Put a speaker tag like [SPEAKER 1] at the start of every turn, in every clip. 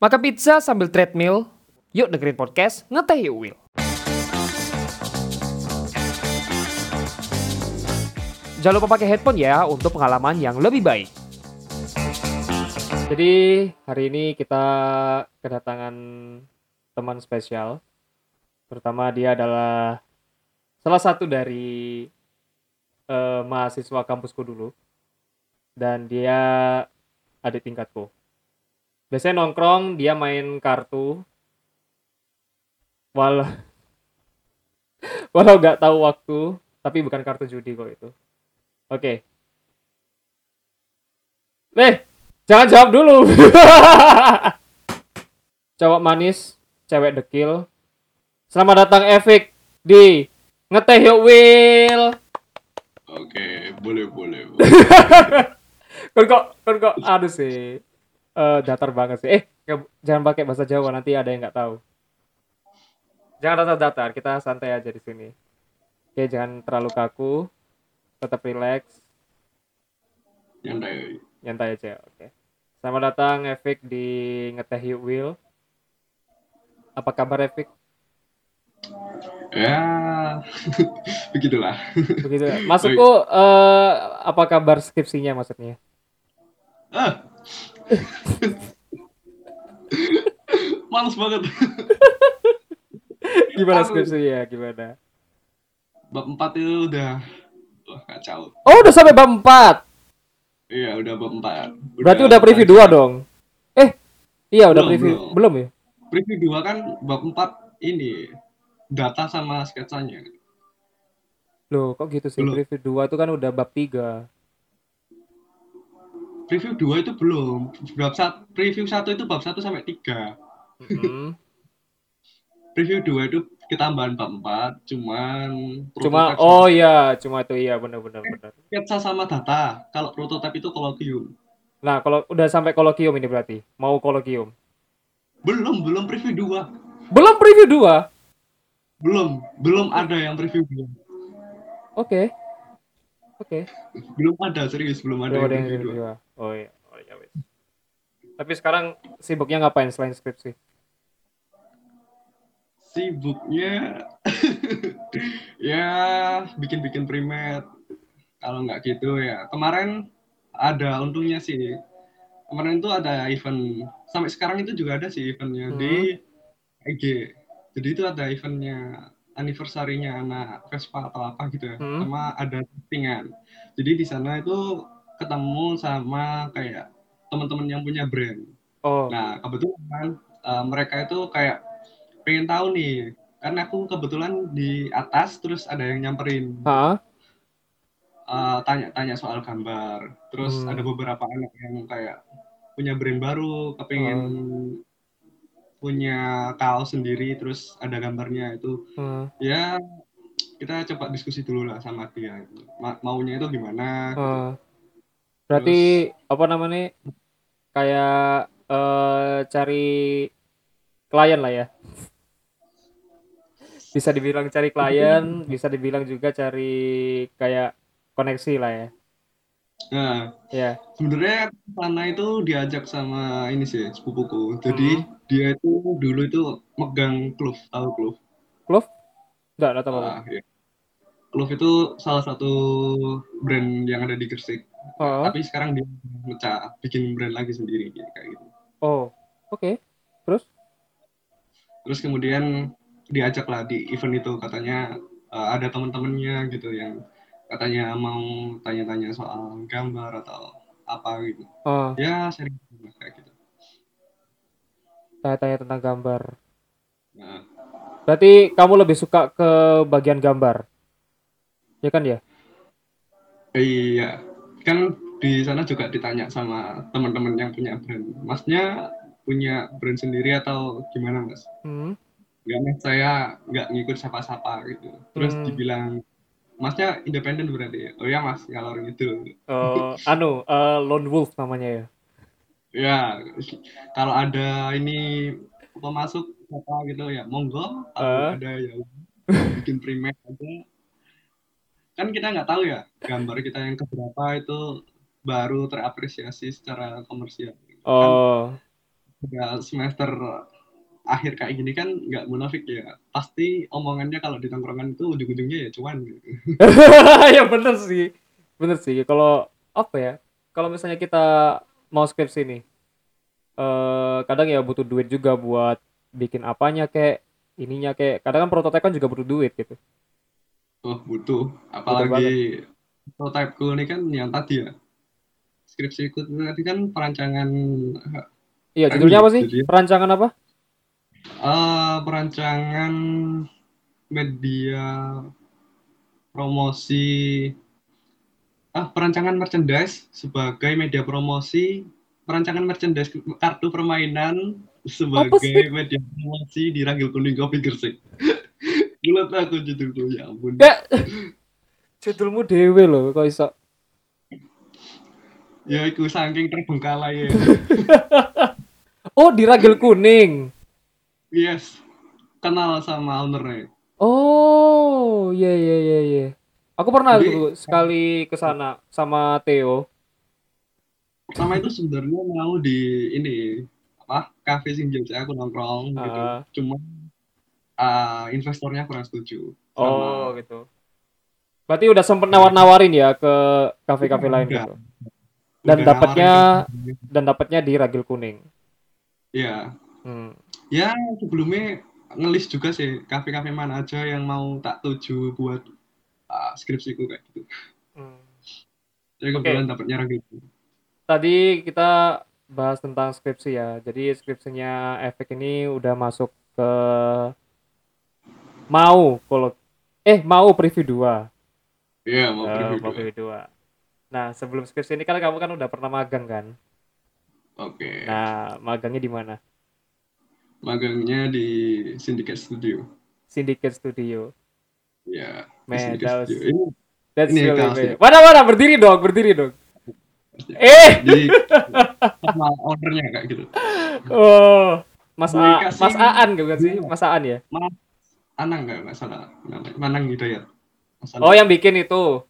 [SPEAKER 1] Maka pizza sambil treadmill, yuk dengerin podcast Ngeteh Yuk Will. Jangan lupa pakai headphone ya untuk pengalaman yang lebih baik. Jadi hari ini kita kedatangan teman spesial. Terutama dia adalah salah satu dari eh, mahasiswa kampusku dulu. Dan dia adik tingkatku. Biasanya nongkrong, dia main kartu. Walau walau nggak tahu waktu, tapi bukan kartu judi kok itu. Oke. Eh, jangan jawab dulu. Cowok manis, cewek dekil. Selamat datang Evik di Ngeteh Yuk Will.
[SPEAKER 2] Oke, boleh boleh.
[SPEAKER 1] Kan kok kan kok aduh sih. Eh datar banget sih. Eh, nggak- jangan pakai bahasa Jawa nanti ada yang nggak tahu. Jangan datar-datar, kita santai aja di sini. Oke, jangan terlalu kaku. Tetap relax,
[SPEAKER 2] Nyantai.
[SPEAKER 1] nyantai aja. Oke. Selamat datang Evik di Ngeteh Yuk Will. Apa kabar Evik?
[SPEAKER 2] Ya, begitulah.
[SPEAKER 1] Begitu. ya? Masukku eh apa kabar skripsinya maksudnya?
[SPEAKER 2] Ah. Males banget.
[SPEAKER 1] Gimana skripsinya? Gimana?
[SPEAKER 2] Bab 4 itu udah wah kacau.
[SPEAKER 1] Oh, udah sampai bab 4.
[SPEAKER 2] Iya, udah bab 4.
[SPEAKER 1] Berarti udah preview 2 dong. Eh, iya udah
[SPEAKER 2] Belum,
[SPEAKER 1] preview.
[SPEAKER 2] belum.
[SPEAKER 1] Belum ya?
[SPEAKER 2] Preview 2 kan bab 4 ini data sama sketsanya.
[SPEAKER 1] Loh, kok gitu sih?
[SPEAKER 2] Belum.
[SPEAKER 1] Preview 2 itu kan udah bab 3.
[SPEAKER 2] Preview 2 itu belum. Bab 1, preview 1 itu bab 1 sampai 3.
[SPEAKER 1] Mm-mm.
[SPEAKER 2] Preview 2 itu ketambahan bab 4, cuman
[SPEAKER 1] Cuma oh iya, cuma itu iya benar benar benar.
[SPEAKER 2] sketsa sama data. Kalau prototipe itu kolokium.
[SPEAKER 1] Nah, kalau udah sampai kolokium ini berarti mau kolokium.
[SPEAKER 2] Belum, belum preview 2.
[SPEAKER 1] Belum preview 2.
[SPEAKER 2] Belum, belum ada yang preview 2.
[SPEAKER 1] Oke. Oke.
[SPEAKER 2] Belum ada, serius, belum ada
[SPEAKER 1] Belum ada
[SPEAKER 2] yang
[SPEAKER 1] yang
[SPEAKER 2] preview
[SPEAKER 1] preview
[SPEAKER 2] 2.
[SPEAKER 1] 2. Oh iya. Oh iya wes. Tapi sekarang sibuknya ngapain selain skripsi?
[SPEAKER 2] Sibuknya ya bikin-bikin primet. Kalau nggak gitu ya. Kemarin ada untungnya sih. Kemarin itu ada event sampai sekarang itu juga ada sih eventnya
[SPEAKER 1] Hmm.
[SPEAKER 2] di EG. Jadi itu ada eventnya anniversary-nya anak Vespa atau apa gitu ya.
[SPEAKER 1] Hmm.
[SPEAKER 2] Sama ada settingan. Jadi di sana itu ketemu sama kayak teman-teman yang punya brand.
[SPEAKER 1] Oh.
[SPEAKER 2] Nah, kebetulan eh, mereka itu kayak pengen tahu nih, karena aku kebetulan di atas terus ada yang nyamperin
[SPEAKER 1] Hah?
[SPEAKER 2] eh, tanya-tanya soal gambar. Terus
[SPEAKER 1] Hmm.
[SPEAKER 2] ada beberapa anak yang kayak punya brand baru, kepengen punya kaos sendiri, terus ada gambarnya itu.
[SPEAKER 1] Hmm.
[SPEAKER 2] Ya kita coba diskusi dulu lah sama dia. Ma- maunya itu gimana? gitu.
[SPEAKER 1] Berarti apa namanya? Kayak eh cari klien lah ya. Bisa dibilang cari klien, bisa dibilang juga cari kayak koneksi lah ya.
[SPEAKER 2] Nah,
[SPEAKER 1] Ya.
[SPEAKER 2] Sebenarnya sana itu diajak sama ini sih sepupuku. Jadi dia itu dulu itu megang Kloof, tahu Kloof?
[SPEAKER 1] Kloof? Enggak, enggak tahu.
[SPEAKER 2] Ah, iya. Kloof itu salah satu brand yang ada di Gresik.
[SPEAKER 1] Oh,
[SPEAKER 2] Tapi sekarang dia mecah, bikin brand lagi sendiri gitu, kayak gitu.
[SPEAKER 1] oh. Oke. Terus?
[SPEAKER 2] Terus kemudian diajak lah di event itu katanya eh, ada teman-temannya gitu yang katanya mau tanya-tanya soal gambar atau apa gitu.
[SPEAKER 1] Oh,
[SPEAKER 2] Ya sering kayak gitu.
[SPEAKER 1] tanya-tanya tentang gambar.
[SPEAKER 2] Nah,
[SPEAKER 1] Berarti kamu lebih suka ke bagian gambar. Ya kan ya?
[SPEAKER 2] Iya, kan di sana juga ditanya sama teman-teman yang punya brand. Masnya punya brand sendiri atau gimana mas?
[SPEAKER 1] Hmm.
[SPEAKER 2] Enggak mas, saya nggak ngikut siapa-siapa gitu. Terus
[SPEAKER 1] Hmm.
[SPEAKER 2] dibilang, masnya independen berarti ya? Oh ya mas, ngalor gitu.
[SPEAKER 1] Eh, anu, eh, lone wolf namanya ya.
[SPEAKER 2] Ya, kalau ada ini pemasuk apa gitu ya, monggo. Kalau ada ya bikin primer aja. Kan kita nggak tahu ya, gambar kita yang keberapa itu baru terapresiasi secara komersial. Kan
[SPEAKER 1] Oh,
[SPEAKER 2] ya semester akhir kayak gini kan nggak munafik ya. Pasti omongannya kalau di tongkrongan itu ujung-ujungnya ya cuan gitu.
[SPEAKER 1] ya bener sih. Bener sih. Kalau apa ya? Kalau misalnya kita mau skripsi nih eh kadang ya butuh duit juga buat bikin apanya kayak ininya kayak kadang kan prototipe kan juga butuh duit gitu
[SPEAKER 2] oh butuh. Apalagi prototipeku ini kan yang tadi ya? Skripsiku tadi kan perancangan
[SPEAKER 1] iya
[SPEAKER 2] Kan
[SPEAKER 1] judulnya apa sih?
[SPEAKER 2] jadi-
[SPEAKER 1] perancangan apa?
[SPEAKER 2] Eh perancangan media promosi ah perancangan merchandise sebagai media promosi perancangan merchandise kartu permainan sebagai media promosi di Ragil Kuning Kopi Gresik. Gila aku judulku ya ampun.
[SPEAKER 1] Gak judulmu dewe loh kok iso
[SPEAKER 2] Ya iku saking terbengkalai ya.
[SPEAKER 1] oh di ragil kuning
[SPEAKER 2] yes. Kenal sama ownernya.
[SPEAKER 1] oh iya iya iya iya aku pernah
[SPEAKER 2] Jadi-
[SPEAKER 1] dulu sekali ke sana sama Theo
[SPEAKER 2] Pertama itu sebenarnya mau di ini apa kafe sing aku nongkrong gitu.
[SPEAKER 1] Ah.
[SPEAKER 2] Cuma ah, investornya kurang setuju.
[SPEAKER 1] oh gitu berarti udah sempet nawar-nawarin ya ke kafe-kafe lain
[SPEAKER 2] Udah.
[SPEAKER 1] gitu Dan dapatnya- dan dapatnya di ragil kuning
[SPEAKER 2] Iya.
[SPEAKER 1] hmm.
[SPEAKER 2] Ya sebelumnya ngelis juga sih kafe-kafe mana aja yang mau tak tuju buat ah, skripsiku kayak gitu.
[SPEAKER 1] Hmm.
[SPEAKER 2] Jadi kebetulan dapatnya gitu.
[SPEAKER 1] tadi kita bahas tentang skripsi ya. Jadi skripsinya efek ini udah masuk ke mau kalau eh mau preview 2.
[SPEAKER 2] Iya mau
[SPEAKER 1] Eh,
[SPEAKER 2] preview
[SPEAKER 1] mau
[SPEAKER 2] dulu.
[SPEAKER 1] preview 2. Nah, sebelum skripsi ini kan kamu kan udah pernah magang kan?
[SPEAKER 2] Oke.
[SPEAKER 1] Nah, magangnya di mana?
[SPEAKER 2] Magangnya di Syndicate Studio.
[SPEAKER 1] Syndicate Studio.
[SPEAKER 2] Ya.
[SPEAKER 1] Man, that was-
[SPEAKER 2] Studio. Ini
[SPEAKER 1] That's
[SPEAKER 2] Ini
[SPEAKER 1] really. Mana mana berdiri dong, berdiri dong. Eh,
[SPEAKER 2] sama ownernya kayak gitu.
[SPEAKER 1] oh, Mas A, Mas Aan bukan sih? Mas Aan ya?
[SPEAKER 2] Anang nggak nggak salah namanya. Manang Hidayat. Mas Anang.
[SPEAKER 1] Oh, yang bikin itu.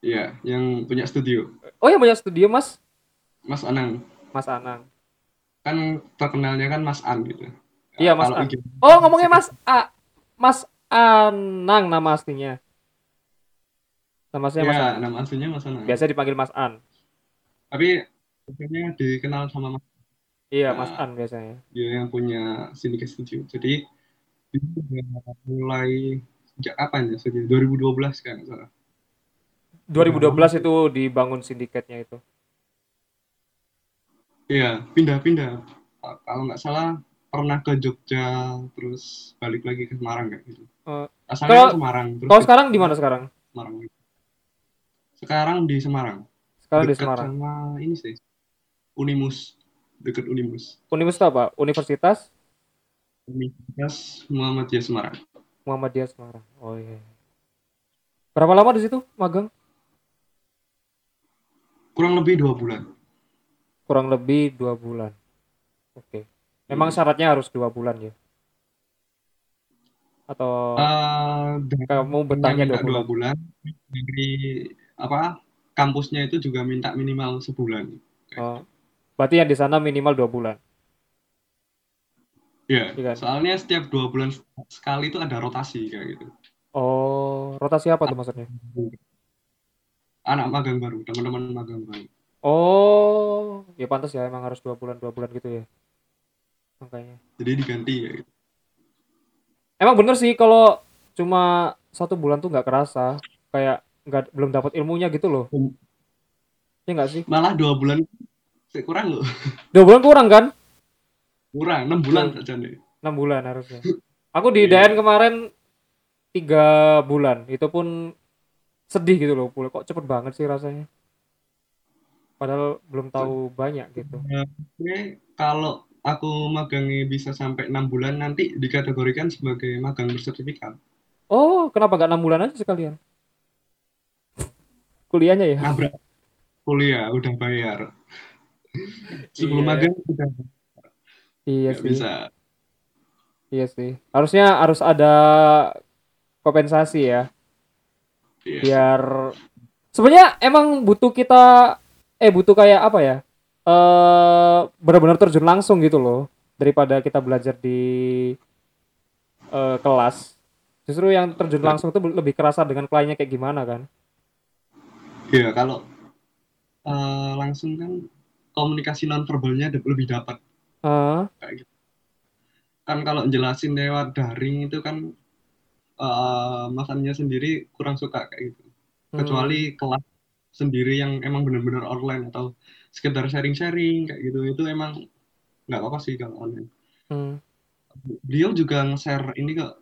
[SPEAKER 2] Iya, yang punya studio.
[SPEAKER 1] Oh, yang punya studio Mas
[SPEAKER 2] Mas Anang.
[SPEAKER 1] Mas Anang.
[SPEAKER 2] Kan terkenalnya kan Mas An gitu.
[SPEAKER 1] Iya, Mas
[SPEAKER 2] kalau
[SPEAKER 1] An.
[SPEAKER 2] IG
[SPEAKER 1] Oh, ngomongnya Mas A. Mas Anang nama aslinya. Nama aslinya Mas
[SPEAKER 2] Ya,
[SPEAKER 1] An.
[SPEAKER 2] nama aslinya Mas Anang.
[SPEAKER 1] Biasa dipanggil Mas An.
[SPEAKER 2] Tapi biasanya dikenal sama Mas
[SPEAKER 1] Iya,
[SPEAKER 2] Nah.
[SPEAKER 1] Mas An biasanya.
[SPEAKER 2] dia yang punya Syndicate Studio. Jadi mulai sejak kapan ya? Sejak 2012 kan salah.
[SPEAKER 1] 2012 itu dibangun sindikatnya itu.
[SPEAKER 2] Iya, pindah-pindah. Kalau nggak salah pernah ke Jogja, terus balik lagi ke Semarang kayak gitu.
[SPEAKER 1] Oh.
[SPEAKER 2] Asalnya
[SPEAKER 1] Kalau-
[SPEAKER 2] Semarang, terus
[SPEAKER 1] Kalau sekarang di mana sekarang?
[SPEAKER 2] Semarang. Sekarang di Semarang.
[SPEAKER 1] Sekarang di
[SPEAKER 2] Dekat
[SPEAKER 1] Semarang.
[SPEAKER 2] sama ini sih. Unimus. Dekat Unimus.
[SPEAKER 1] Universitas apa? Universitas
[SPEAKER 2] Universitas Muhammadiyah Semarang.
[SPEAKER 1] Muhammadiyah Semarang. Oh iya. Berapa lama di situ magang?
[SPEAKER 2] Kurang lebih dua bulan.
[SPEAKER 1] Kurang lebih dua bulan. Oke. Memang
[SPEAKER 2] Hmm.
[SPEAKER 1] syaratnya harus dua bulan ya? Atau
[SPEAKER 2] dan
[SPEAKER 1] kamu betahnya
[SPEAKER 2] minta
[SPEAKER 1] dua bulan?
[SPEAKER 2] Dari apa? Kampusnya itu juga minta minimal sebulan.
[SPEAKER 1] Oh. Berarti yang di sana minimal dua bulan.
[SPEAKER 2] Iya.
[SPEAKER 1] Iya kan?
[SPEAKER 2] Soalnya setiap dua bulan sekali itu ada rotasi kayak gitu.
[SPEAKER 1] Oh, rotasi apa tuh maksudnya?
[SPEAKER 2] Anak magang baru, teman-teman magang baru.
[SPEAKER 1] Oh, ya pantas ya emang harus dua bulan dua bulan gitu ya. Makanya.
[SPEAKER 2] Jadi diganti ya. gitu.
[SPEAKER 1] Emang bener sih kalau cuma satu bulan tuh nggak kerasa, kayak nggak belum dapat ilmunya gitu loh.
[SPEAKER 2] Hmm.
[SPEAKER 1] Ya nggak sih?
[SPEAKER 2] Malah dua bulan kurang loh.
[SPEAKER 1] Dua bulan kurang kan?
[SPEAKER 2] Kurang, enam bulan saja nih.
[SPEAKER 1] Enam bulan harusnya. Aku di
[SPEAKER 2] Iya.
[SPEAKER 1] DN kemarin tiga bulan, itu pun sedih gitu loh. Pula kok cepet banget sih rasanya. Padahal belum tahu banyak gitu.
[SPEAKER 2] Oke, kalau aku magangnya bisa sampai enam bulan nanti dikategorikan sebagai magang bersertifikat.
[SPEAKER 1] Oh, kenapa nggak enam bulan aja sekalian? Kuliahnya ya?
[SPEAKER 2] Nabrak kuliah udah bayar. Sebelum
[SPEAKER 1] Iya.
[SPEAKER 2] magang udah
[SPEAKER 1] Iya
[SPEAKER 2] nggak
[SPEAKER 1] sih.
[SPEAKER 2] bisa.
[SPEAKER 1] Iya sih. Harusnya harus ada kompensasi ya,
[SPEAKER 2] Iya.
[SPEAKER 1] biar sebenarnya emang butuh kita eh butuh kayak apa ya? eh benar-benar terjun langsung gitu loh daripada kita belajar di eh, kelas. Justru yang terjun langsung itu lebih kerasa dengan kliennya kayak gimana kan?
[SPEAKER 2] Iya, kalau eh, langsung kan komunikasi nonverbalnya ada- lebih dapat
[SPEAKER 1] Eh,
[SPEAKER 2] kayak gitu. Kan kalau jelasin lewat daring itu kan eh makannya sendiri kurang suka kayak gitu.
[SPEAKER 1] hmm,
[SPEAKER 2] Kecuali kelas sendiri yang emang benar-benar online atau sekedar sharing-sharing kayak gitu itu emang nggak apa-apa sih kalau online.
[SPEAKER 1] hmm.
[SPEAKER 2] Beliau juga nge-share ini kok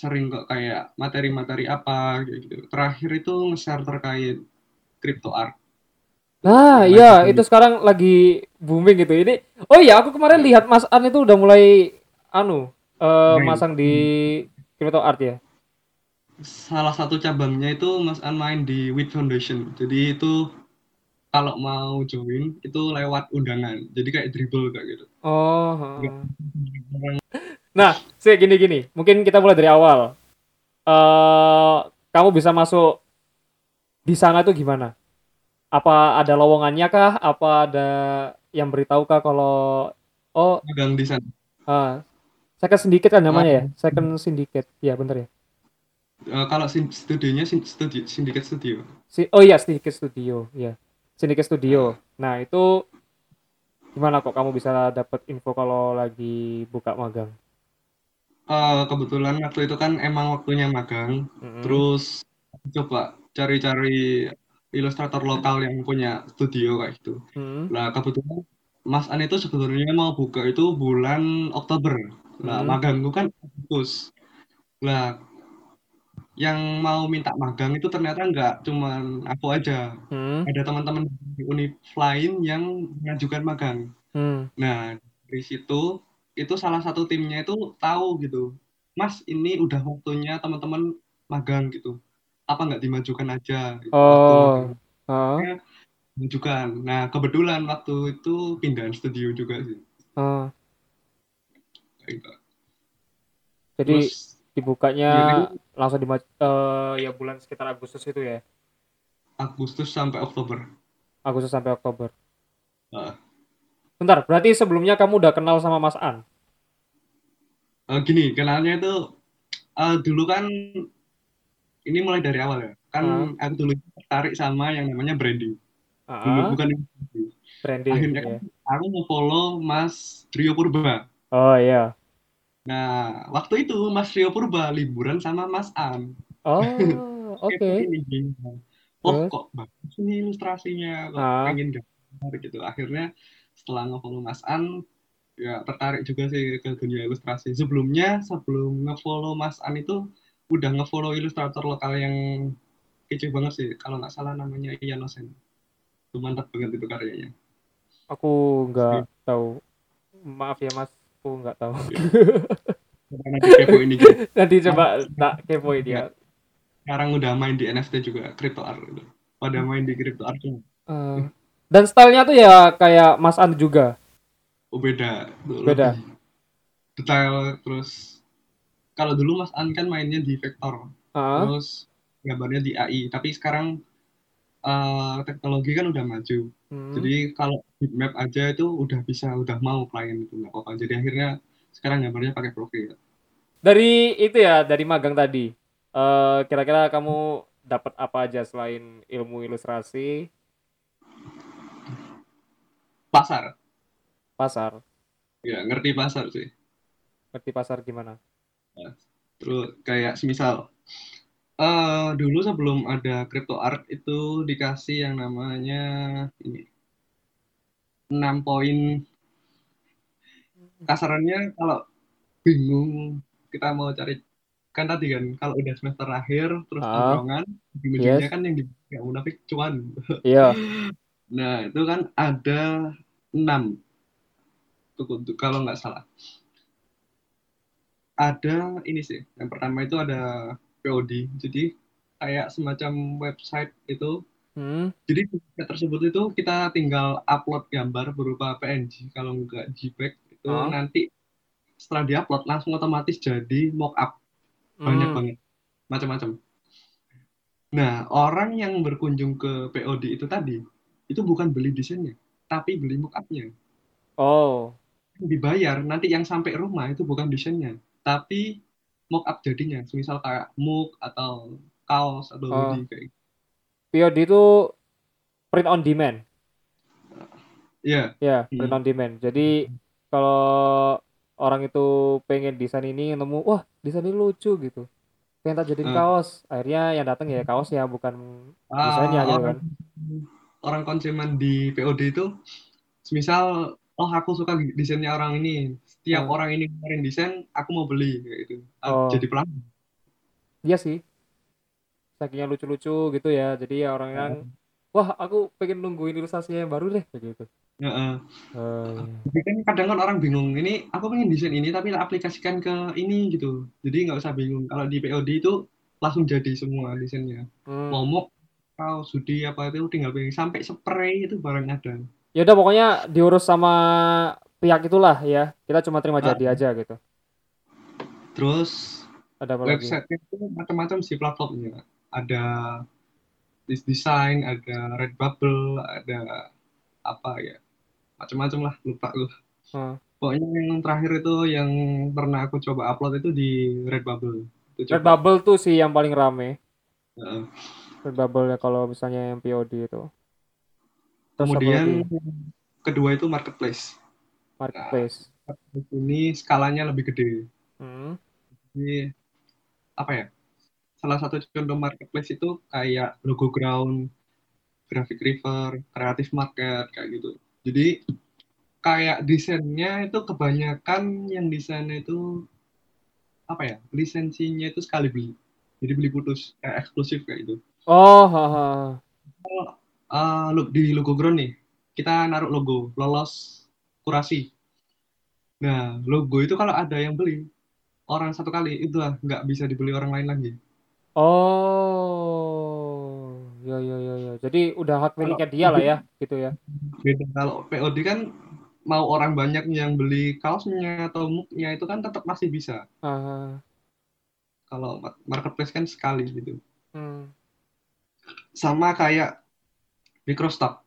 [SPEAKER 2] sering kok kayak materi-materi apa kayak gitu. Terakhir itu nge-share terkait crypto art.
[SPEAKER 1] Nah,
[SPEAKER 2] Yang
[SPEAKER 1] iya itu sekarang lagi booming gitu. Ini, oh iya aku kemarin lihat Mas An itu udah mulai anu eh,
[SPEAKER 2] Main.
[SPEAKER 1] masang di crypto art ya.
[SPEAKER 2] Salah satu cabangnya itu Mas An main di Wit Foundation. Jadi itu kalau mau join itu lewat undangan. Jadi kayak dribble kayak gitu.
[SPEAKER 1] Oh. heeh. Nah, sih gini-gini. Mungkin kita mulai dari awal. eh kamu bisa masuk di sana tuh gimana? Apa ada lowongannya kah? Apa ada yang beritahu kah kalau oh
[SPEAKER 2] Magang di sana.
[SPEAKER 1] ah, second syndicate kan namanya ya? Second syndicate. Ya, bener ya.
[SPEAKER 2] Eh, kalau studionya sin- studi sindikat studio.
[SPEAKER 1] Si, oh iya, Syndicate Studio, ya. Syndicate Studio. Nah, itu gimana kok kamu bisa dapat info kalau lagi buka magang?
[SPEAKER 2] Eh, kebetulan waktu itu kan emang waktunya magang.
[SPEAKER 1] Mm-mm.
[SPEAKER 2] Terus coba cari-cari ilustrator lokal yang punya studio kayak gitu.
[SPEAKER 1] Mm.
[SPEAKER 2] Nah, kebetulan Mas An itu sebenarnya mau buka itu bulan Oktober. Nah,
[SPEAKER 1] Hmm.
[SPEAKER 2] magangku kan Agustus. Nah, yang mau minta magang itu ternyata nggak cuman aku aja.
[SPEAKER 1] Mm.
[SPEAKER 2] Ada teman-teman di univ lain yang mengajukan magang.
[SPEAKER 1] Mm.
[SPEAKER 2] Nah, dari situ itu salah satu timnya itu tahu gitu. Mas, ini udah waktunya teman-teman magang gitu. Apa nggak dimajukan aja gitu, waktu
[SPEAKER 1] Oh, ah,
[SPEAKER 2] Majukan. Nah, kebetulan waktu itu pindahan studio juga sih. Kayak gitu.
[SPEAKER 1] Jadi
[SPEAKER 2] Terus
[SPEAKER 1] dibukanya
[SPEAKER 2] Gini.
[SPEAKER 1] langsung di eh ya bulan sekitar Agustus itu ya.
[SPEAKER 2] Agustus sampai Oktober.
[SPEAKER 1] Agustus sampai Oktober.
[SPEAKER 2] Nah,
[SPEAKER 1] Bentar, berarti sebelumnya kamu udah kenal sama Mas An?
[SPEAKER 2] eh, gini, kenalnya itu eh, dulu kan ini mulai dari awal ya. Kan aku dulu tertarik sama yang namanya branding.
[SPEAKER 1] Ah,
[SPEAKER 2] bukan
[SPEAKER 1] branding.
[SPEAKER 2] Akhirnya kan
[SPEAKER 1] ya.
[SPEAKER 2] aku nge-follow Mas Rio Purba.
[SPEAKER 1] Oh iya.
[SPEAKER 2] Nah, waktu itu Mas Rio Purba liburan sama Mas An.
[SPEAKER 1] Oh, oke.
[SPEAKER 2] Ini gini. Oh, kok bagus nih ilustrasinya, kok
[SPEAKER 1] Ah.
[SPEAKER 2] pengen gambar gitu. Akhirnya setelah nge-follow Mas An, ya tertarik juga sih ke dunia ilustrasi. Sebelumnya, sebelum nge-follow Mas An itu udah nge-follow ilustrator lokal yang kece banget sih. Kalau nggak salah namanya Ian Osen. Itu mantap banget itu karyanya.
[SPEAKER 1] Aku nggak tahu. Maaf ya Mas, aku nggak tahu.
[SPEAKER 2] Karena di kepo ini gitu.
[SPEAKER 1] Nanti coba tak kepoin ya.
[SPEAKER 2] Sekarang udah main di NFT juga, crypto art gitu. Pada main di crypto art juga.
[SPEAKER 1] Eh, dan stylenya tuh ya kayak Mas An juga.
[SPEAKER 2] Oh beda.
[SPEAKER 1] Beda.
[SPEAKER 2] lebih Detail terus kalau dulu Mas An kan mainnya di vektor,
[SPEAKER 1] Ah,
[SPEAKER 2] terus gambarnya di AI. Tapi sekarang eh, teknologi kan udah maju.
[SPEAKER 1] hmm.
[SPEAKER 2] Jadi kalau bitmap aja itu udah bisa, udah mau klien itu nggak apa-apa. Jadi akhirnya sekarang gambarnya pakai profil.
[SPEAKER 1] Dari itu ya, dari magang tadi. Eh, kira-kira kamu dapat apa aja selain ilmu ilustrasi,
[SPEAKER 2] Pasar,
[SPEAKER 1] pasar?
[SPEAKER 2] ya ngerti pasar sih.
[SPEAKER 1] Ngerti pasar gimana?
[SPEAKER 2] Terus kayak semisal eh dulu sebelum ada crypto art itu dikasih yang namanya ini 6 poin kasarannya kalau bingung kita mau cari kan tadi kan kalau udah semester akhir terus
[SPEAKER 1] Ah.
[SPEAKER 2] tongkrongan ujung-ujungnya
[SPEAKER 1] Yes.
[SPEAKER 2] kan yang di nggak munafik cuan
[SPEAKER 1] Iya.
[SPEAKER 2] nah itu kan ada 6 Tuh, tuh, kalau nggak salah ada ini sih yang pertama itu ada POD jadi kayak semacam website itu
[SPEAKER 1] Hmm.
[SPEAKER 2] jadi di website tersebut itu kita tinggal upload gambar berupa PNG kalau nggak JPEG itu
[SPEAKER 1] Ah.
[SPEAKER 2] nanti setelah diupload langsung otomatis jadi mockup banyak
[SPEAKER 1] Hmm.
[SPEAKER 2] banget macam-macam nah orang yang berkunjung ke POD itu tadi itu bukan beli desainnya tapi beli mockupnya.
[SPEAKER 1] Oh.
[SPEAKER 2] Dibayar nanti yang sampai rumah itu bukan desainnya, tapi mockup jadinya. Misal kayak mug atau kaos atau
[SPEAKER 1] Oh.
[SPEAKER 2] hoodie kayak gitu.
[SPEAKER 1] POD itu print on demand.
[SPEAKER 2] Iya.
[SPEAKER 1] Ya, print
[SPEAKER 2] Hmm.
[SPEAKER 1] on demand. Jadi kalau orang itu pengen desain ini nemu, wah desain ini lucu gitu. Pengen tak jadiin
[SPEAKER 2] Hmm.
[SPEAKER 1] kaos. Akhirnya yang datang ya kaos ya, bukan
[SPEAKER 2] Ah,
[SPEAKER 1] desainnya gitu kan.
[SPEAKER 2] orang konsumen di POD itu misal oh aku suka desainnya orang ini setiap
[SPEAKER 1] Hmm.
[SPEAKER 2] orang ini ngeluarin desain aku mau beli kayak gitu Ah,
[SPEAKER 1] Oh.
[SPEAKER 2] jadi pelanggan
[SPEAKER 1] Iya sih. Sakingnya lucu-lucu gitu ya. Jadi ya orang yang wah aku pengen nungguin ilustrasinya yang baru deh kayak gitu.
[SPEAKER 2] Heeh.
[SPEAKER 1] Oh, iya.
[SPEAKER 2] Jadi kan kadang kan orang bingung ini aku pengen desain ini tapi aplikasikan ke ini gitu jadi nggak usah bingung kalau di POD itu langsung jadi semua desainnya
[SPEAKER 1] Hmm.
[SPEAKER 2] momok kaos hoodie apa itu tinggal pilih sampai spray itu barang ada
[SPEAKER 1] Ya udah pokoknya diurus sama pihak itulah ya. Kita cuma terima
[SPEAKER 2] Ah.
[SPEAKER 1] jadi aja gitu.
[SPEAKER 2] terus
[SPEAKER 1] Ada apa lagi?
[SPEAKER 2] website itu macam-macam sih platformnya ada This Design ada Redbubble ada apa ya macam-macam lah lupa gue
[SPEAKER 1] Hmm.
[SPEAKER 2] pokoknya yang terakhir itu yang pernah aku coba upload itu di Redbubble itu coba
[SPEAKER 1] Redbubble tuh sih yang paling rame.
[SPEAKER 2] Heeh.
[SPEAKER 1] Redbubble ya kalau misalnya yang POD itu. Terus
[SPEAKER 2] kemudian kedua itu marketplace.
[SPEAKER 1] Marketplace.
[SPEAKER 2] Marketplace ini skalanya lebih gede.
[SPEAKER 1] Hmm.
[SPEAKER 2] jadi apa ya? Salah satu contoh marketplace itu kayak logo ground graphic river creative market kayak gitu. Jadi kayak desainnya itu kebanyakan yang desainnya itu apa ya? Lisensinya itu sekali beli. Jadi beli putus kayak eksklusif kayak gitu.
[SPEAKER 1] Oh, ha, ha.
[SPEAKER 2] Lo- di logo ground nih kita naruh logo lolos kurasi nah logo itu kalau ada yang beli orang satu kali itu lah nggak bisa dibeli orang lain lagi
[SPEAKER 1] Oh, ya ya ya ya. Jadi udah hak
[SPEAKER 2] kalau
[SPEAKER 1] miliknya dia lah ya, gitu ya.
[SPEAKER 2] beda kalau POD kan mau orang banyak yang beli kaosnya atau muknya itu kan tetap masih bisa
[SPEAKER 1] Ah,
[SPEAKER 2] kalau marketplace kan sekali gitu
[SPEAKER 1] hmm.
[SPEAKER 2] sama kayak microstock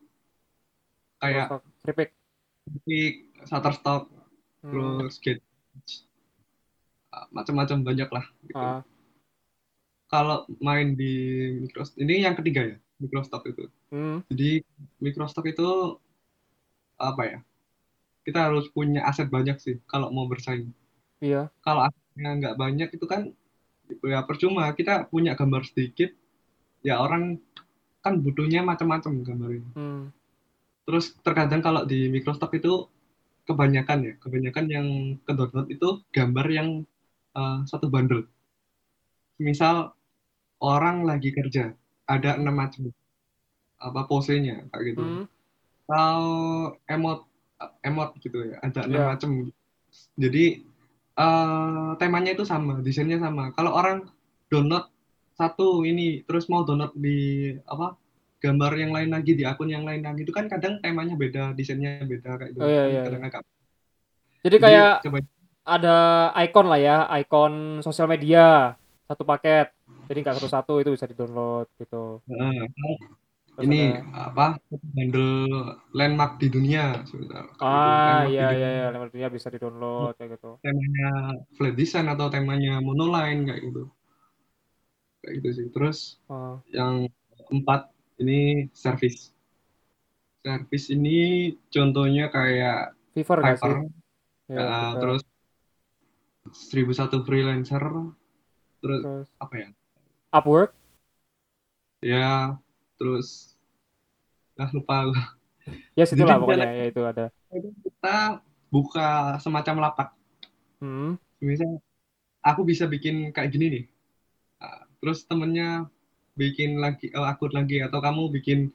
[SPEAKER 2] kayak
[SPEAKER 1] keripik.
[SPEAKER 2] Epic, Shutterstock
[SPEAKER 1] Hmm.
[SPEAKER 2] terus get macam-macam banyak lah gitu
[SPEAKER 1] Ah,
[SPEAKER 2] kalau main di microstock ini yang ketiga ya microstock itu
[SPEAKER 1] hmm.
[SPEAKER 2] jadi microstock itu apa ya kita harus punya aset banyak sih kalau mau bersaing
[SPEAKER 1] Iya.
[SPEAKER 2] kalau asetnya nggak banyak itu kan ya percuma kita punya gambar sedikit ya orang kan butuhnya macam-macam gambarnya
[SPEAKER 1] Hmm.
[SPEAKER 2] terus terkadang kalau di microstock itu kebanyakan ya kebanyakan yang ke download itu gambar yang eh, satu bundle misal orang lagi kerja ada enam macam apa posenya kayak gitu
[SPEAKER 1] Hmm.
[SPEAKER 2] atau emot emot gitu ya ada enam
[SPEAKER 1] Ya.
[SPEAKER 2] macam jadi eh, temanya itu sama desainnya sama kalau orang download satu ini terus mau download di apa gambar yang lain lagi di akun yang lain lagi itu kan kadang temanya beda desainnya beda kayak gitu
[SPEAKER 1] Oh iya iya.
[SPEAKER 2] kadang
[SPEAKER 1] iya.
[SPEAKER 2] agak
[SPEAKER 1] Jadi
[SPEAKER 2] jadi
[SPEAKER 1] kayak
[SPEAKER 2] coba
[SPEAKER 1] ada icon lah ya, icon sosial media satu paket. Jadi nggak satu-satu itu bisa di-download gitu.
[SPEAKER 2] eh,
[SPEAKER 1] Terus
[SPEAKER 2] ini
[SPEAKER 1] ada
[SPEAKER 2] apa handle landmark di dunia sebentar gitu
[SPEAKER 1] ah
[SPEAKER 2] landmark di
[SPEAKER 1] iya iya iya, lembar dunia bisa di-download kayak gitu.
[SPEAKER 2] temanya flat design atau temanya monoline kayak gitu kayak gitu sih terus
[SPEAKER 1] Oh,
[SPEAKER 2] yang keempat ini service service ini contohnya kayak
[SPEAKER 1] Fiverr nggak sih? Ya, Fiverr.
[SPEAKER 2] terus 1001 freelancer terus
[SPEAKER 1] Terus
[SPEAKER 2] apa ya
[SPEAKER 1] Upwork.
[SPEAKER 2] ya terus ah lupa.
[SPEAKER 1] Ya
[SPEAKER 2] jadi
[SPEAKER 1] situlah
[SPEAKER 2] di
[SPEAKER 1] pokoknya ya itu ada.
[SPEAKER 2] kita buka semacam lapak
[SPEAKER 1] Hmm.
[SPEAKER 2] misal aku bisa bikin kayak gini nih terus temennya bikin lagi eh, akun lagi atau kamu bikin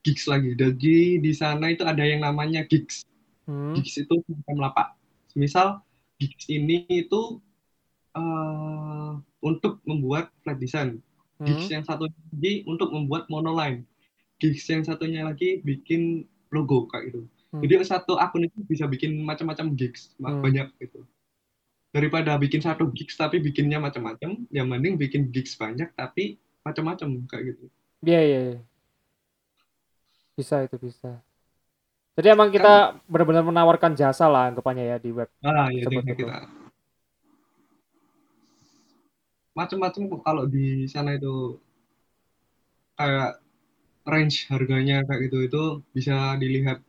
[SPEAKER 2] gigs lagi jadi di sana itu ada yang namanya gigs
[SPEAKER 1] Hmm.
[SPEAKER 2] gigs itu semacam lapak misal gigs ini itu eh, untuk membuat flat design gigs
[SPEAKER 1] Hmm.
[SPEAKER 2] yang satu lagi untuk membuat monoline gigs yang satunya lagi bikin logo kayak gitu
[SPEAKER 1] Hmm.
[SPEAKER 2] jadi satu akun itu bisa bikin macam-macam gigs
[SPEAKER 1] Hmm.
[SPEAKER 2] banyak gitu daripada bikin satu gigs tapi bikinnya macam-macam yang mending bikin gigs banyak tapi macam-macam kayak gitu
[SPEAKER 1] Iya iya. iya. Bisa itu bisa. Jadi emang kita benar-benar menawarkan jasa lah anggapannya ya di web.
[SPEAKER 2] Ah, ya
[SPEAKER 1] itu.
[SPEAKER 2] kita. Macam-macam kok kalau di sana itu kayak range harganya kayak gitu itu bisa dilihat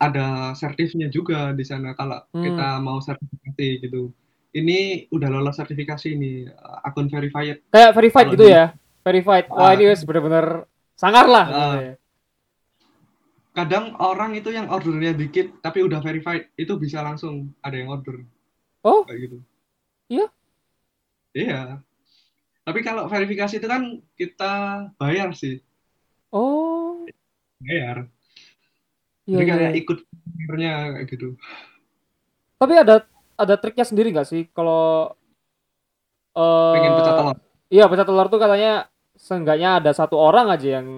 [SPEAKER 2] ada sertifnya juga di sana kalau
[SPEAKER 1] Hmm.
[SPEAKER 2] kita mau sertifikasi gitu. Ini udah lolos sertifikasi ini akun verified.
[SPEAKER 1] Kayak verified
[SPEAKER 2] Kalau
[SPEAKER 1] gitu
[SPEAKER 2] di-
[SPEAKER 1] ya. Verified. Wah,
[SPEAKER 2] Ah.
[SPEAKER 1] ini wes bener-bener sangar lah. Ya.
[SPEAKER 2] Kadang orang itu yang ordernya dikit tapi udah verified itu bisa langsung ada yang order
[SPEAKER 1] Oh,
[SPEAKER 2] kayak gitu.
[SPEAKER 1] Iya?
[SPEAKER 2] Iya. Tapi kalau verifikasi itu kan kita bayar sih,
[SPEAKER 1] oh.
[SPEAKER 2] bayar.
[SPEAKER 1] Iya,
[SPEAKER 2] Jadi
[SPEAKER 1] iya,
[SPEAKER 2] kayak
[SPEAKER 1] iya.
[SPEAKER 2] ikut nya kayak gitu.
[SPEAKER 1] Tapi ada ada triknya sendiri nggak sih kalau eh
[SPEAKER 2] Pengen pecah telur.
[SPEAKER 1] Iya, pecah telur tuh katanya seenggaknya ada satu orang aja yang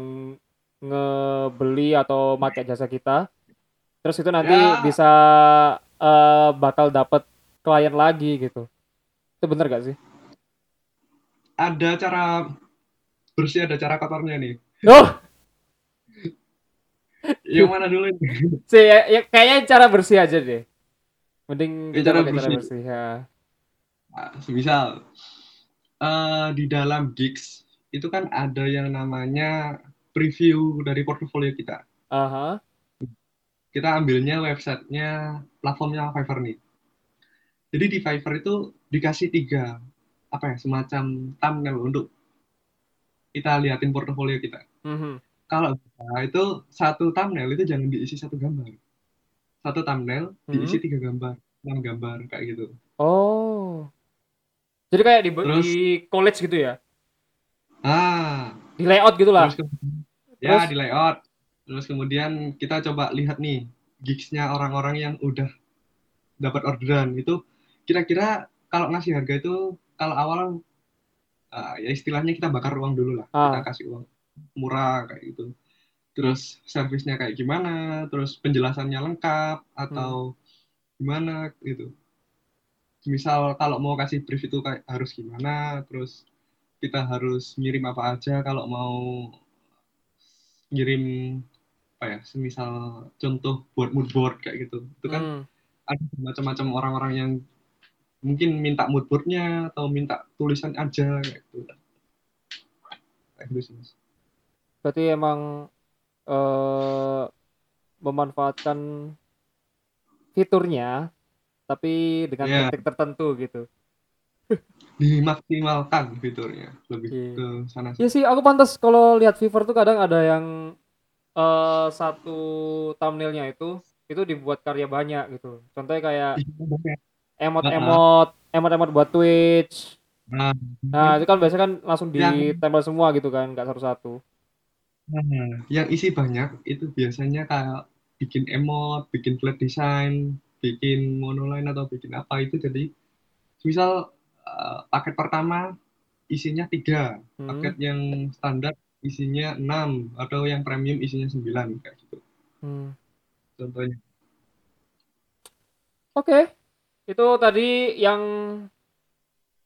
[SPEAKER 1] ngebeli atau pakai jasa kita. Terus itu nanti
[SPEAKER 2] Ya.
[SPEAKER 1] bisa eh, bakal dapet klien lagi gitu. Itu bener gak sih?
[SPEAKER 2] Ada cara bersih, ada cara kotornya nih.
[SPEAKER 1] Oh,
[SPEAKER 2] Yang mana dulu? ini?
[SPEAKER 1] ya, ya, kayaknya cara bersih aja deh. Mending
[SPEAKER 2] Ya, cara
[SPEAKER 1] pakai cara
[SPEAKER 2] bersih.
[SPEAKER 1] bersih ya.
[SPEAKER 2] Nah, semisal eh, di dalam gigs itu kan ada yang namanya preview dari portofolio kita.
[SPEAKER 1] Aha.
[SPEAKER 2] Kita ambilnya websitenya platformnya Fiverr nih. Jadi di Fiverr itu dikasih tiga apa ya semacam thumbnail untuk kita liatin portofolio kita.
[SPEAKER 1] Mhm.
[SPEAKER 2] Kalau itu satu thumbnail itu jangan diisi satu gambar. Satu thumbnail diisi
[SPEAKER 1] Hmm.
[SPEAKER 2] tiga gambar, enam gambar kayak gitu.
[SPEAKER 1] Oh. Jadi kayak di,
[SPEAKER 2] Terus-
[SPEAKER 1] di college gitu ya?
[SPEAKER 2] Ah,
[SPEAKER 1] Di layout gitu lah.
[SPEAKER 2] terus ya
[SPEAKER 1] Terus?
[SPEAKER 2] di layout. Terus kemudian kita coba lihat nih gigsnya orang-orang yang udah dapat orderan itu kira-kira kalau ngasih harga itu kalau awal ah, ya istilahnya kita bakar uang dulu lah. Kita
[SPEAKER 1] Ah.
[SPEAKER 2] kasih uang murah kayak gitu. Terus servisnya kayak gimana, terus penjelasannya lengkap atau gimana gitu. Misal kalau mau kasih brief itu kayak harus gimana, terus kita harus ngirim apa aja kalau mau ngirim apa ya, semisal contoh buat mood board kayak gitu. Itu kan
[SPEAKER 1] Hmm.
[SPEAKER 2] ada macam-macam orang-orang yang mungkin minta mood boardnya atau minta tulisan aja kayak gitu. Kayak gitu sih, Mas.
[SPEAKER 1] Berarti emang eh memanfaatkan fiturnya tapi dengan
[SPEAKER 2] Iya.
[SPEAKER 1] teknik tertentu gitu.
[SPEAKER 2] Dimaksimalkan fiturnya lebih
[SPEAKER 1] Iya.
[SPEAKER 2] ke sana sih.
[SPEAKER 1] Iya sih, aku pantas kalau lihat Fiverr tuh kadang ada yang eh satu thumbnailnya itu itu dibuat karya banyak gitu. Contohnya kayak
[SPEAKER 2] Iya, banyak.
[SPEAKER 1] emot-emot, emot-emot buat Twitch.
[SPEAKER 2] Nah,
[SPEAKER 1] Nah, itu kan biasanya kan langsung ditempel semua gitu kan, nggak satu-satu.
[SPEAKER 2] Nah, yang isi banyak itu biasanya kayak bikin emot, bikin flat design, bikin monoline atau bikin apa itu jadi misal eh, paket pertama isinya tiga,
[SPEAKER 1] Hmm.
[SPEAKER 2] paket yang standar isinya 6 atau yang premium isinya 9 kayak gitu
[SPEAKER 1] Hmm.
[SPEAKER 2] contohnya.
[SPEAKER 1] Oke. Itu tadi yang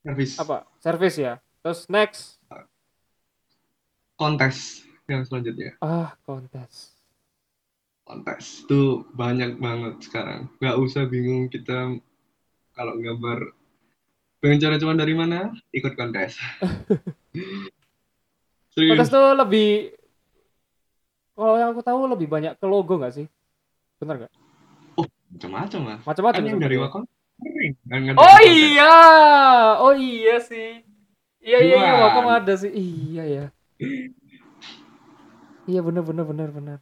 [SPEAKER 2] Service
[SPEAKER 1] apa? Service ya. Terus next
[SPEAKER 2] kontes yang selanjutnya.
[SPEAKER 1] ah kontes.
[SPEAKER 2] Kontes itu banyak banget sekarang. Nggak usah bingung kita kalau gambar pengen cara cuman dari mana? Ikut kontes.
[SPEAKER 1] Kontes tuh lebih kalau yang aku tahu lebih banyak ke logo nggak sih? Bener nggak?
[SPEAKER 2] macam-macam lah.
[SPEAKER 1] Macam-macam
[SPEAKER 2] Kan yang dari. Wakon
[SPEAKER 1] Oh iya, oh iya sih. Iya iya iya? Wacom ada sih. Iya ya. Iya bener bener bener bener.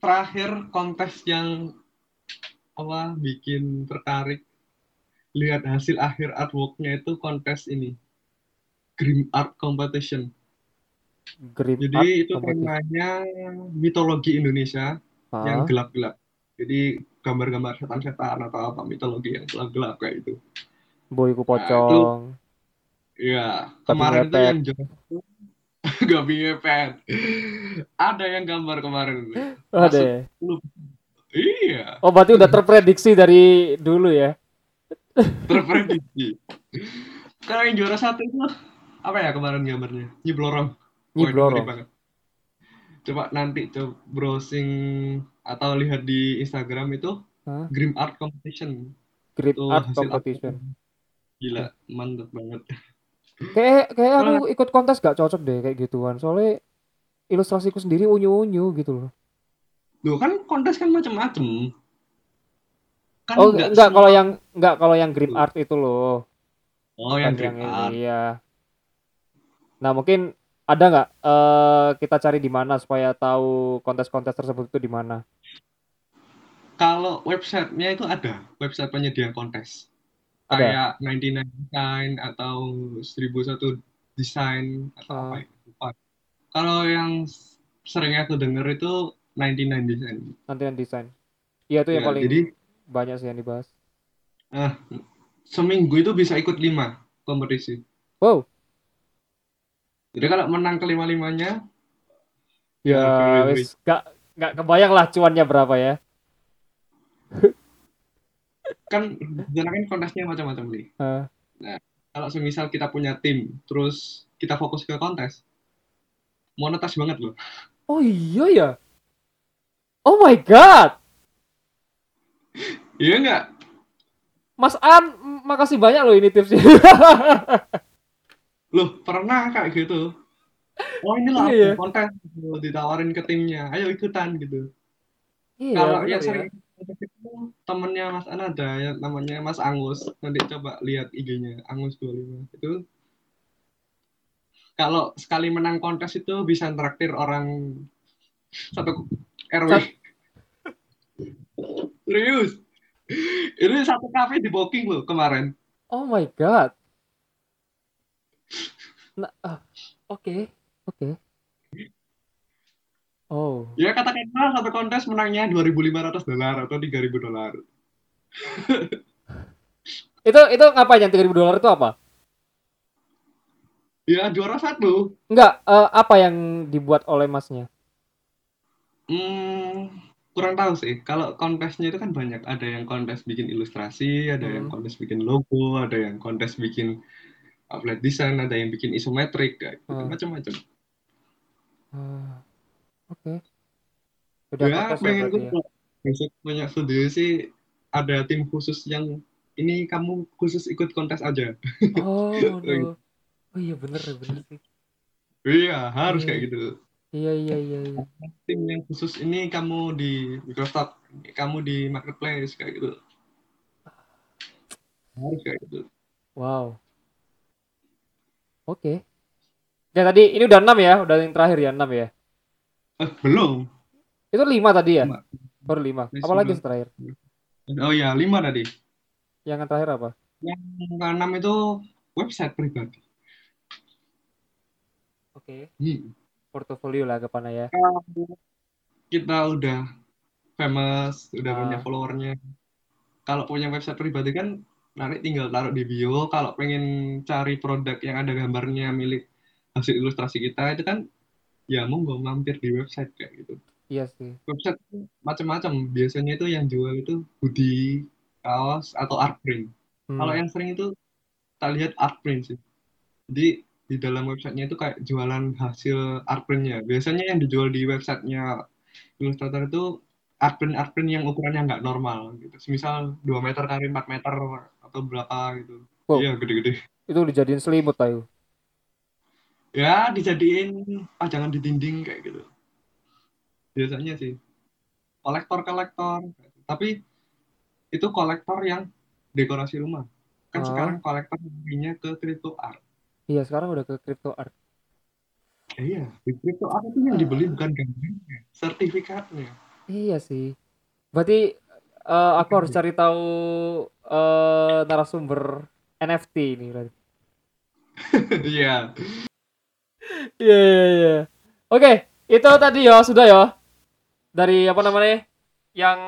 [SPEAKER 2] Terakhir kontes yang apa bikin tertarik lihat hasil akhir artworknya itu kontes ini Grim Art Competition.
[SPEAKER 1] Grim
[SPEAKER 2] Jadi
[SPEAKER 1] Art
[SPEAKER 2] itu temanya mitologi Indonesia yang
[SPEAKER 1] Ah,
[SPEAKER 2] gelap-gelap. Jadi gambar-gambar setan-setan atau apa mitologi yang gelap-gelap kayak itu.
[SPEAKER 1] boyku
[SPEAKER 2] Nah,
[SPEAKER 1] pocong.
[SPEAKER 2] Iya,
[SPEAKER 1] Tapi
[SPEAKER 2] kemarin itu yang itu Gabi ngepet. Ada yang gambar kemarin.
[SPEAKER 1] Ada.
[SPEAKER 2] Masuk.
[SPEAKER 1] ya?
[SPEAKER 2] Iya,
[SPEAKER 1] Oh berarti udah terprediksi dari dulu ya?
[SPEAKER 2] terprediksi. Kalau yang juara satu itu apa ya kemarin gambarnya? Nyiblorong.
[SPEAKER 1] Nyiblorong.
[SPEAKER 2] Coba nanti coba browsing atau lihat di Instagram itu
[SPEAKER 1] Hah?
[SPEAKER 2] Grim Art Competition. Itu
[SPEAKER 1] art competition.
[SPEAKER 2] Gila, mantap banget.
[SPEAKER 1] Kayak kayak aku ikut kontes gak cocok deh kayak gituan. Soalnya ilustrasiku sendiri unyu-unyu gitu loh.
[SPEAKER 2] Loh kan kontes kan macam-macam. Kan
[SPEAKER 1] Oh,
[SPEAKER 2] nggak
[SPEAKER 1] enggak
[SPEAKER 2] semua-
[SPEAKER 1] kalau yang enggak kalau yang grip art itu loh.
[SPEAKER 2] Oh, yang Grim Art.
[SPEAKER 1] ini ya. Nah, mungkin ada nggak eh kita cari di mana supaya tahu kontes-kontes tersebut itu di mana?
[SPEAKER 2] Kalau websitenya itu ada, website penyedia kontes.
[SPEAKER 1] Ada?
[SPEAKER 2] Kayak 99 Design atau 1001 Design atau
[SPEAKER 1] Oh.
[SPEAKER 2] apa lupa. Kalau yang s- sering aku denger itu 99 Design.
[SPEAKER 1] Nanti yang desain. Iya itu yang
[SPEAKER 2] Ya,
[SPEAKER 1] paling
[SPEAKER 2] jadi
[SPEAKER 1] banyak sih yang dibahas.
[SPEAKER 2] ah, seminggu itu bisa ikut 5 kompetisi.
[SPEAKER 1] Wow,
[SPEAKER 2] Jadi kalau menang kelima-limanya,
[SPEAKER 1] ya wis nggak nggak kebayang lah cuannya berapa ya.
[SPEAKER 2] Kan sana kan kontesnya macam-macam nih.
[SPEAKER 1] Eh,
[SPEAKER 2] Kalau semisal kita punya tim, terus kita fokus ke kontes, monetas banget loh.
[SPEAKER 1] oh iya ya. Oh my god.
[SPEAKER 2] Iya nggak?
[SPEAKER 1] Mas An, makasih banyak loh ini tipsnya.
[SPEAKER 2] Loh, pernah kayak gitu. Oh ini loh
[SPEAKER 1] Iya, iya.
[SPEAKER 2] ada kontes gitu, ditawarin ke timnya, ayo ikutan gitu.
[SPEAKER 1] Iya,
[SPEAKER 2] Kalau yang
[SPEAKER 1] ya.
[SPEAKER 2] sering temennya Mas An ada yang namanya Mas Angus, nanti coba lihat IG-nya Angus 25 itu. Kalau sekali menang kontes itu bisa traktir orang satu RW. Serius. Ini satu kafe di booking loh kemarin.
[SPEAKER 1] Oh my god. Nah, ah, oke, oke. Oh,
[SPEAKER 2] Ya katakanlah satu kontes menangnya 2.500 dolar atau 3.000 dolar.
[SPEAKER 1] itu itu ngapain yang 3000 dolar itu apa?
[SPEAKER 2] Ya juara satu.
[SPEAKER 1] Enggak, eh, apa yang dibuat oleh masnya?
[SPEAKER 2] Hmm, kurang tahu sih. Kalau kontesnya itu kan banyak. Ada yang kontes bikin ilustrasi, ada yang
[SPEAKER 1] Hmm.
[SPEAKER 2] kontes bikin logo, ada yang kontes bikin outlet design, ada yang bikin isometrik, kayak gitu.
[SPEAKER 1] Hmm.
[SPEAKER 2] macam-macam.
[SPEAKER 1] Ah, oke. Udah
[SPEAKER 2] Ya,
[SPEAKER 1] ya
[SPEAKER 2] pengen
[SPEAKER 1] ya.
[SPEAKER 2] besok punya studio sih ada tim khusus yang ini kamu khusus ikut kontes aja.
[SPEAKER 1] Oh, no. Oh iya bener bener sih.
[SPEAKER 2] Iya, harus
[SPEAKER 1] Iya.
[SPEAKER 2] kayak gitu.
[SPEAKER 1] Iya iya iya iya.
[SPEAKER 2] Tim yang khusus ini kamu di Microsoft, kamu di marketplace kayak gitu. Harus kayak gitu.
[SPEAKER 1] Wow. Oke. Ya tadi ini udah 6 ya, udah yang terakhir ya 6 ya.
[SPEAKER 2] Eh, belum.
[SPEAKER 1] Itu 5 tadi ya?
[SPEAKER 2] Lima.
[SPEAKER 1] Baru 5.
[SPEAKER 2] Ini
[SPEAKER 1] Apalagi
[SPEAKER 2] sembilan.
[SPEAKER 1] terakhir?
[SPEAKER 2] Oh ya, lima tadi.
[SPEAKER 1] Yang terakhir apa?
[SPEAKER 2] Yang keenam itu website pribadi.
[SPEAKER 1] Oke.
[SPEAKER 2] Hmm.
[SPEAKER 1] Portofolio lah kepanah ya.
[SPEAKER 2] Kita udah famous, udah
[SPEAKER 1] Ah.
[SPEAKER 2] punya followernya. Kalau punya website pribadi kan nanti tinggal taruh di bio. Kalau pengen cari produk yang ada gambarnya milik hasil ilustrasi kita itu kan ya monggo mampir di website kayak gitu.
[SPEAKER 1] Iya sih.
[SPEAKER 2] Website macam-macam. Biasanya itu yang jual itu hoodie, kaos atau art print.
[SPEAKER 1] Hmm.
[SPEAKER 2] Kalau yang sering itu tak lihat art print sih. Jadi di dalam websitenya itu kayak jualan hasil art printnya. Biasanya yang dijual di websitenya ilustrator itu art print art print yang ukurannya nggak normal gitu. Misal 2 meter kali 4 meter atau berapa gitu.
[SPEAKER 1] Wow.
[SPEAKER 2] Iya gede-gede.
[SPEAKER 1] Itu dijadiin selimut tahu.
[SPEAKER 2] Ya dijadiin pajangan di dinding kayak gitu. Biasanya sih kolektor-kolektor. Tapi itu kolektor yang dekorasi rumah. Kan
[SPEAKER 1] Ah.
[SPEAKER 2] sekarang kolektor larinya ke crypto art.
[SPEAKER 1] Iya, sekarang udah ke crypto art.
[SPEAKER 2] Ya, iya, di crypto art itu yang dibeli bukan gambarnya, sertifikatnya.
[SPEAKER 1] Iya sih. Berarti eh, aku harus cari tahu eh, narasumber NFT ini berarti.
[SPEAKER 2] Iya.
[SPEAKER 1] Iya iya iya. Oke, itu tadi ya sudah ya. Dari apa namanya? Yang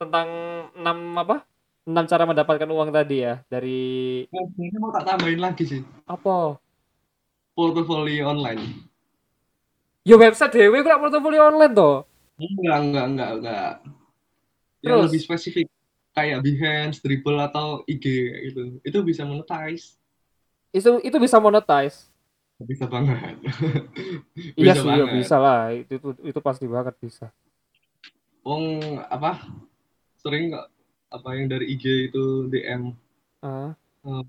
[SPEAKER 1] tentang 6 apa? 6 cara mendapatkan uang tadi ya dari
[SPEAKER 2] Nah, sebenarnya mau tak tambahin lagi sih,
[SPEAKER 1] apa?
[SPEAKER 2] portofolio online.
[SPEAKER 1] Ya website dewe kok portofolio online toh.
[SPEAKER 2] Enggak, enggak, enggak, enggak. Yang
[SPEAKER 1] Terus?
[SPEAKER 2] lebih spesifik kayak Behance, Dribble atau IG gitu. Itu bisa monetize.
[SPEAKER 1] Itu itu bisa monetize.
[SPEAKER 2] Bisa banget.
[SPEAKER 1] Iya
[SPEAKER 2] Bisa
[SPEAKER 1] sih, ya
[SPEAKER 2] banget.
[SPEAKER 1] bisa lah. Itu, itu itu pasti banget bisa.
[SPEAKER 2] Wong apa sering nggak apa yang dari IG itu DM
[SPEAKER 1] Ah.
[SPEAKER 2] "Eh,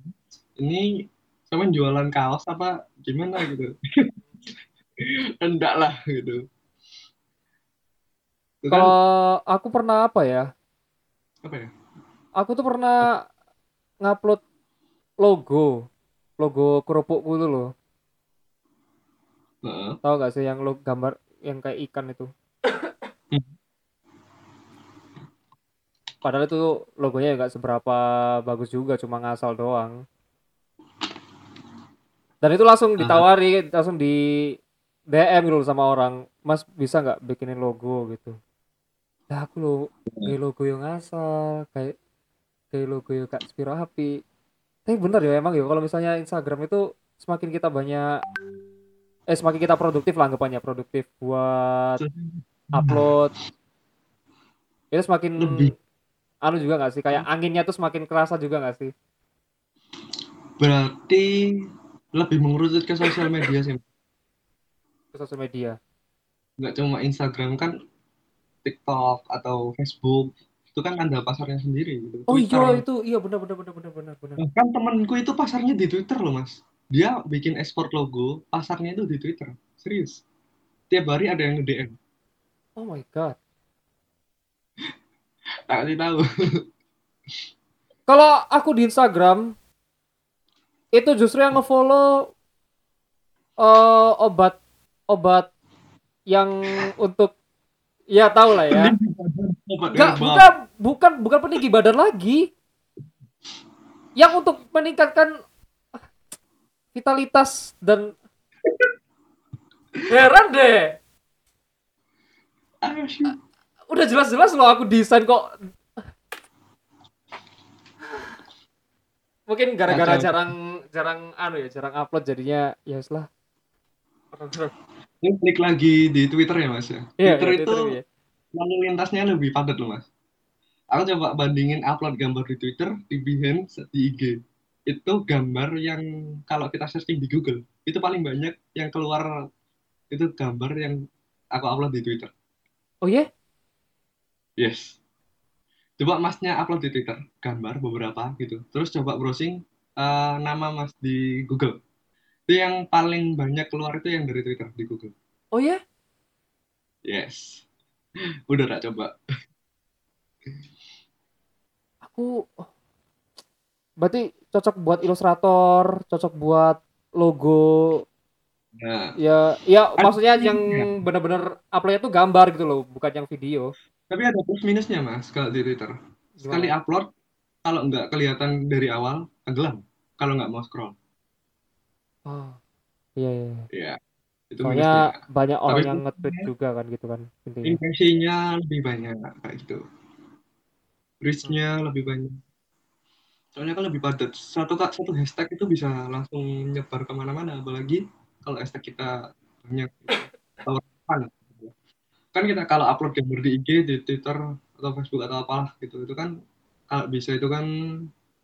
[SPEAKER 2] ini sama jualan kaos apa gimana gitu enggak lah gitu Itu kan
[SPEAKER 1] Kalau aku pernah apa ya?
[SPEAKER 2] apa ya
[SPEAKER 1] Aku tuh pernah ngupload logo, logo kerupukku itu loh.
[SPEAKER 2] Heeh.
[SPEAKER 1] Tahu gak sih yang lo gambar yang kayak ikan itu?
[SPEAKER 2] Hmm.
[SPEAKER 1] Padahal itu logonya nggak seberapa bagus juga, cuma ngasal doang. Dan itu langsung ditawari, langsung di DM gitu sama orang, Mas bisa nggak bikinin logo gitu. Nah aku lo kayak logo yang ngasal, kayak kayak logo yang gak spiro api. Tapi bener ya emang ya kalau misalnya Instagram itu semakin kita banyak eh semakin kita produktif lah anggapannya. Produktif buat upload. Itu semakin
[SPEAKER 2] Lebih.
[SPEAKER 1] anu juga nggak sih? Kayak anginnya tuh semakin kerasa juga nggak sih?
[SPEAKER 2] Berarti lebih mengerucut ke sosial media sih
[SPEAKER 1] ke sosial media.
[SPEAKER 2] Nggak cuma Instagram kan TikTok atau Facebook itu kan ada pasarnya sendiri gitu.
[SPEAKER 1] oh
[SPEAKER 2] Twitter.
[SPEAKER 1] iya itu. Iya benar benar benar benar benar benar.
[SPEAKER 2] Bahkan temanku itu pasarnya di Twitter loh mas. Dia bikin ekspor logo, pasarnya itu di Twitter. Serius. Tiap hari ada yang nge-DM.
[SPEAKER 1] oh my god
[SPEAKER 2] Tak kasih tahu.
[SPEAKER 1] kalau aku di Instagram itu justru yang ngefollow eh obat obat yang untuk ya tahu lah ya bukan bukan bukan peninggi badan lagi. Yang untuk meningkatkan vitalitas dan heran deh.
[SPEAKER 2] Ah.
[SPEAKER 1] Udah jelas-jelas loh aku desain kok. Mungkin gara-gara
[SPEAKER 2] Kacau.
[SPEAKER 1] jarang jarang anu ya, jarang upload jadinya ya lah.
[SPEAKER 2] Ini klik lagi di Twitter ya mas ya.
[SPEAKER 1] Iya,
[SPEAKER 2] Twitter
[SPEAKER 1] iya,
[SPEAKER 2] itu
[SPEAKER 1] Twitter, iya.
[SPEAKER 2] lalu lintasnya lebih padat loh mas. Aku coba bandingin upload gambar di Twitter, di Behance, di IG. Itu gambar yang kalau kita searching di Google, itu paling banyak yang keluar itu gambar yang aku upload di Twitter.
[SPEAKER 1] Oh iya?
[SPEAKER 2] Yes. Coba masnya upload di Twitter, gambar beberapa gitu. Terus coba browsing eh, nama mas di Google. Itu yang paling banyak keluar itu yang dari Twitter di Google.
[SPEAKER 1] Oh iya?
[SPEAKER 2] Yes. Udah tak coba.
[SPEAKER 1] Aku oh. berarti cocok buat ilustrator, cocok buat logo
[SPEAKER 2] Nah,
[SPEAKER 1] Ya, ya maksudnya yang benar-benar uploadnya tuh gambar gitu loh, bukan yang video.
[SPEAKER 2] tapi ada plus minusnya mas kalau di Twitter. Sekali
[SPEAKER 1] Gimana?
[SPEAKER 2] upload, kalau nggak kelihatan dari awal, tenggelam. Kalau nggak mau scroll.
[SPEAKER 1] Oh, iya, iya. iya.
[SPEAKER 2] Ya, itu
[SPEAKER 1] Soalnya
[SPEAKER 2] minusnya.
[SPEAKER 1] banyak orang
[SPEAKER 2] Tapi
[SPEAKER 1] yang nge-tweet juga kan gitu kan intinya.
[SPEAKER 2] Impresinya lebih banyak kayak gitu. Reach-nya lebih banyak. Soalnya kan lebih padat. Satu satu hashtag itu bisa langsung nyebar ke mana-mana. Apalagi kalau hashtag kita banyak. Kan? Kan kita kalau upload gambar di IG, di Twitter atau Facebook atau apalah gitu, itu kan kalau bisa itu kan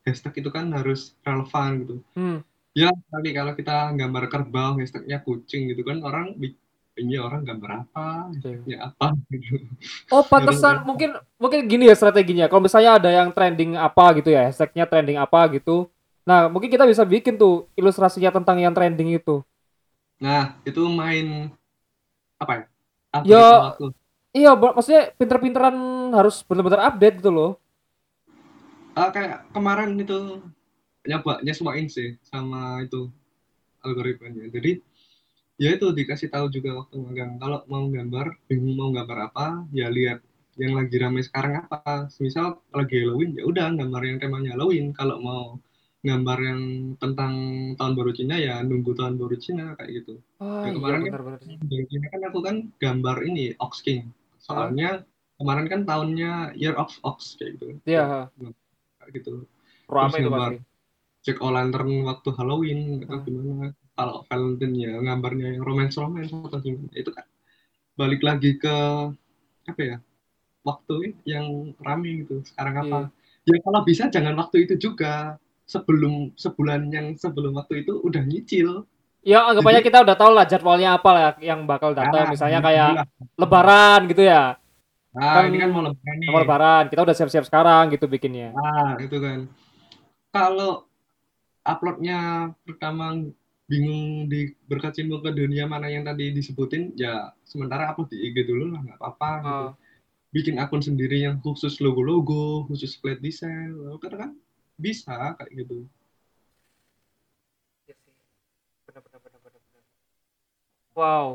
[SPEAKER 2] hashtag itu kan harus relevan gitu.
[SPEAKER 1] Hmm.
[SPEAKER 2] Ya, kali kalau kita gambar kerbau, hashtagnya kucing gitu kan orang bi- ini orang gambar apa, hashtagnya apa gitu.
[SPEAKER 1] Oh, pantesan mungkin mungkin gini ya strateginya. Kalau misalnya ada yang trending apa gitu ya, hashtagnya trending apa gitu. Nah, mungkin kita bisa bikin tuh ilustrasinya tentang yang trending itu.
[SPEAKER 2] Nah, itu main apa ya? Update
[SPEAKER 1] Ya,
[SPEAKER 2] waktu.
[SPEAKER 1] Iya, mak- maksudnya pinter-pinteran harus benar-benar update gitu loh.
[SPEAKER 2] Ah, kayak kemarin itu nyoba nyesuaiin sih sama itu algoritmanya. Jadi ya itu dikasih tahu juga waktu magang kalau mau gambar bingung mau gambar apa ya lihat yang lagi ramai sekarang apa misal lagi Halloween ya udah gambar yang temanya Halloween kalau mau gambar yang tentang tahun baru Cina ya nunggu tahun baru Cina kayak gitu
[SPEAKER 1] Ah,
[SPEAKER 2] Ya,
[SPEAKER 1] iya
[SPEAKER 2] kemarin kan-
[SPEAKER 1] sih.
[SPEAKER 2] Dari Cina kan aku kan gambar ini Ox King soalnya kemarin kan tahunnya Year of Ox kayak gitu
[SPEAKER 1] Iya,
[SPEAKER 2] kayak gitu
[SPEAKER 1] rame itu
[SPEAKER 2] gambar.
[SPEAKER 1] pasti.
[SPEAKER 2] Jack O'Lantern waktu Halloween atau
[SPEAKER 1] Hmm.
[SPEAKER 2] gimana kalau Valentine ya gambarnya yang romance romance atau gimana itu kan balik lagi ke apa ya waktu yang rame gitu sekarang apa ya kalau bisa jangan waktu itu juga sebelum sebulan yang sebelum waktu itu udah nyicil
[SPEAKER 1] Ya, anggapannya kita udah tahu lah jadwalnya apa lah yang bakal datang.
[SPEAKER 2] Ah,
[SPEAKER 1] Misalnya
[SPEAKER 2] gitu
[SPEAKER 1] kayak
[SPEAKER 2] lah.
[SPEAKER 1] lebaran gitu ya.
[SPEAKER 2] Nah,
[SPEAKER 1] Kan
[SPEAKER 2] ini kan mau lebaran nih.
[SPEAKER 1] Mau lebaran, kita udah siap-siap sekarang gitu bikinnya.
[SPEAKER 2] Nah, itu kan. Kalau uploadnya pertama bingung di berkecimpung ke dunia mana yang tadi disebutin, ya sementara upload di IG dulu lah, nggak apa-apa gitu.
[SPEAKER 1] Oh,
[SPEAKER 2] Bikin akun sendiri yang khusus logo-logo, khusus plate design, karena kan bisa kayak gitu.
[SPEAKER 1] iya sih. Benar, benar, benar, benar, benar. Wow.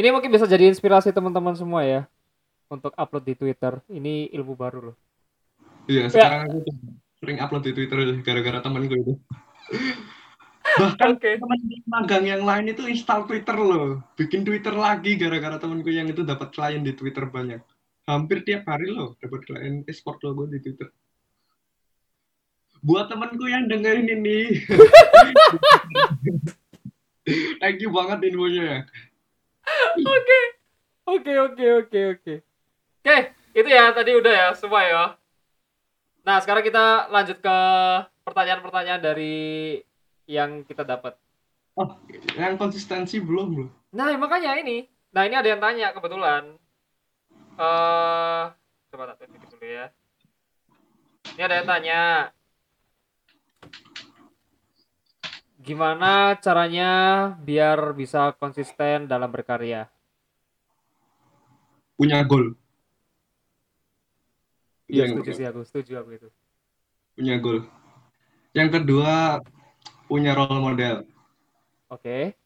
[SPEAKER 1] Ini mungkin bisa jadi inspirasi teman-teman semua ya untuk upload di Twitter. Ini ilmu baru loh.
[SPEAKER 2] Iya, sekarang aku tuh sering upload di Twitter gara-gara temen gue itu. Bahkan
[SPEAKER 1] Oke.
[SPEAKER 2] teman magang yang lain itu install Twitter loh. Bikin Twitter lagi gara-gara temenku yang itu dapat klien di Twitter banyak. Hampir tiap hari loh dapat klien export logo di Twitter. Buat temanku yang dengerin ini. Thank you banget infonya ya.
[SPEAKER 1] Oke. Oke, oke, oke, oke. Oke, itu ya tadi udah ya semua ya. Nah, sekarang kita lanjut ke pertanyaan-pertanyaan dari yang kita dapat.
[SPEAKER 2] Oh, yang konsistensi belum loh.
[SPEAKER 1] Nah, makanya ini. Nah, ini ada yang tanya kebetulan. Eh, coba tak dulu ya. Ini ada yang tanya. Gimana caranya biar bisa konsisten dalam berkarya?
[SPEAKER 2] Punya goal.
[SPEAKER 1] Iya, setuju sih aku, setuju aku itu.
[SPEAKER 2] punya goal. Yang kedua, punya role model.
[SPEAKER 1] Oke.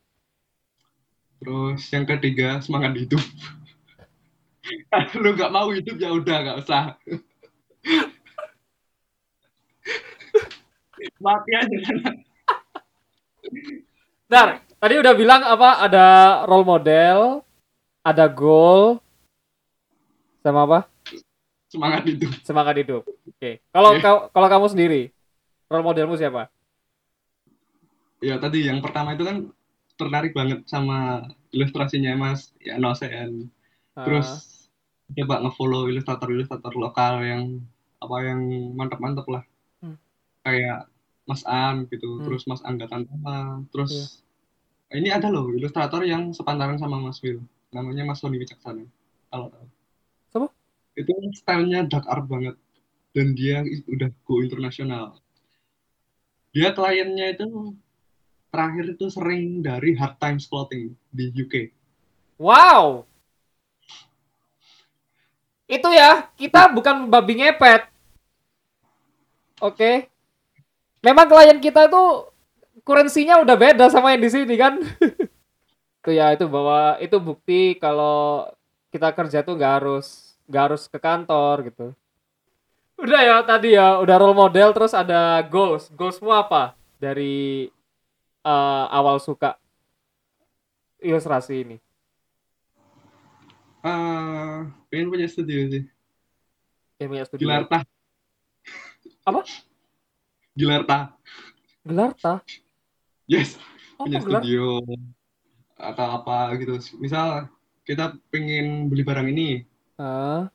[SPEAKER 2] Terus yang ketiga, semangat hidup. Lu nggak mau hidup ya udah nggak usah. Mati aja.
[SPEAKER 1] Bentar, tadi udah bilang apa? Ada role model, ada goal, sama apa?
[SPEAKER 2] Semangat hidup.
[SPEAKER 1] Semangat hidup. Oke. Kalau
[SPEAKER 2] Oke.
[SPEAKER 1] kau- kalau kamu sendiri, role modelmu siapa?
[SPEAKER 2] Ya tadi yang pertama itu kan tertarik banget sama ilustrasinya Mas ya Nosen. Terus coba ngefollow ilustrator-ilustrator lokal yang apa yang mantap-mantap lah.
[SPEAKER 1] Hmm.
[SPEAKER 2] Kayak Mas An gitu,
[SPEAKER 1] Hmm.
[SPEAKER 2] terus Mas Angga Tantama, terus ini ada loh ilustrator yang sepantaran sama Mas Will, namanya Mas Sony Wicaksana. Kalau tahu.
[SPEAKER 1] Siapa?
[SPEAKER 2] Itu stylenya dark art banget dan dia udah go internasional. Dia kliennya itu terakhir itu sering dari Hard Times Clothing di UK.
[SPEAKER 1] Wow. Itu ya, kita bukan babi ngepet. Oke. Memang klien kita itu kurensinya udah beda sama yang di sini kan. itu ya itu bahwa itu bukti kalau kita kerja tuh nggak harus nggak harus ke kantor gitu. Udah ya tadi ya, udah role model terus ada goals. Goalsmu apa dari eh, awal suka ilustrasi ini?
[SPEAKER 2] Ah, pengen punya studio sih.
[SPEAKER 1] Yang punya studio.
[SPEAKER 2] Gilarta.
[SPEAKER 1] Apa?
[SPEAKER 2] Gilarta.
[SPEAKER 1] Gelarta.
[SPEAKER 2] Yes,
[SPEAKER 1] Apa
[SPEAKER 2] punya
[SPEAKER 1] gelar?
[SPEAKER 2] studio atau apa gitu. Misal kita pengen beli barang ini,
[SPEAKER 1] Ah,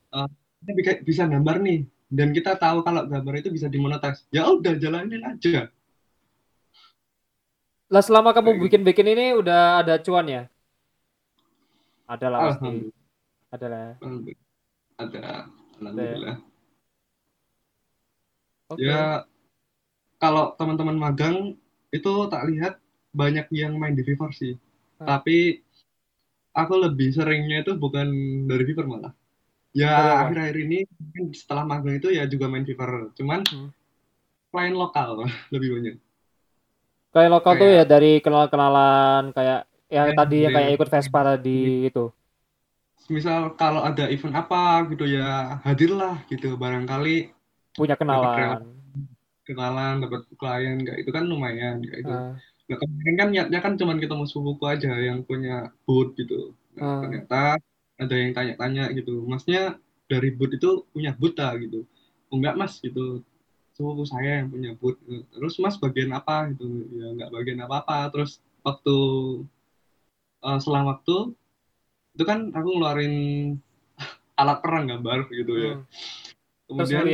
[SPEAKER 2] kita bisa- bisa gambar nih, dan kita tahu kalau gambar itu bisa dimonetize. Ya udah jalanin aja.
[SPEAKER 1] Lah selama kamu
[SPEAKER 2] gitu.
[SPEAKER 1] bikin-bikin ini udah ada cuan ya? Ada lah pasti. Ada lah. ya.
[SPEAKER 2] Ada, alhamdulillah.
[SPEAKER 1] Oke.
[SPEAKER 2] Ya kalau teman-teman magang itu tak lihat banyak yang main di Fiverr sih.
[SPEAKER 1] Ah.
[SPEAKER 2] Tapi aku lebih seringnya itu bukan dari Fiverr malah. Ya akhir-akhir ini setelah magang itu ya juga main Fiverr. Cuman
[SPEAKER 1] Hmm.
[SPEAKER 2] klien lokal lebih banyak.
[SPEAKER 1] Kayak lokal tuh ya
[SPEAKER 2] Kayak-
[SPEAKER 1] dari kenal-kenalan kayak yang
[SPEAKER 2] Ya,
[SPEAKER 1] tadi yang kayak ikut Vespa tadi itu.
[SPEAKER 2] Misal kalau ada event apa gitu ya hadirlah gitu. Barangkali
[SPEAKER 1] Punya kenalan.
[SPEAKER 2] kenalan dapat klien kayak itu kan lumayan kayak itu.
[SPEAKER 1] Ah,
[SPEAKER 2] Nah, kemarin kan niatnya kan cuman ketemu sepupuku aja yang punya booth gitu. Nah,
[SPEAKER 1] Ah.
[SPEAKER 2] ternyata ada yang tanya-tanya gitu. Masnya dari booth itu punya tak gitu? Oh, enggak mas gitu. Sepupu saya yang punya booth. Terus mas bagian apa gitu? Ya enggak bagian apa-apa. Terus waktu eh, selang waktu itu kan aku ngeluarin alat perang gambar gitu ya.
[SPEAKER 1] hmm.
[SPEAKER 2] Kemudian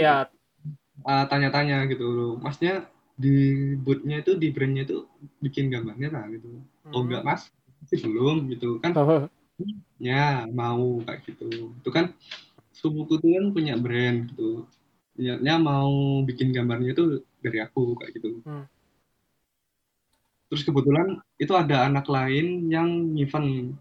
[SPEAKER 2] uh, tanya-tanya gitu masnya di bootnya itu di brandnya itu bikin gambarnya lah gitu oh
[SPEAKER 1] Hmm.
[SPEAKER 2] enggak mas belum gitu kan
[SPEAKER 1] Oh,
[SPEAKER 2] ya mau kayak gitu itu kan sepupuku tuh kan punya brand gitu. Niatnya mau bikin gambarnya itu dari aku kayak gitu.
[SPEAKER 1] Hmm.
[SPEAKER 2] Terus kebetulan itu ada anak lain yang event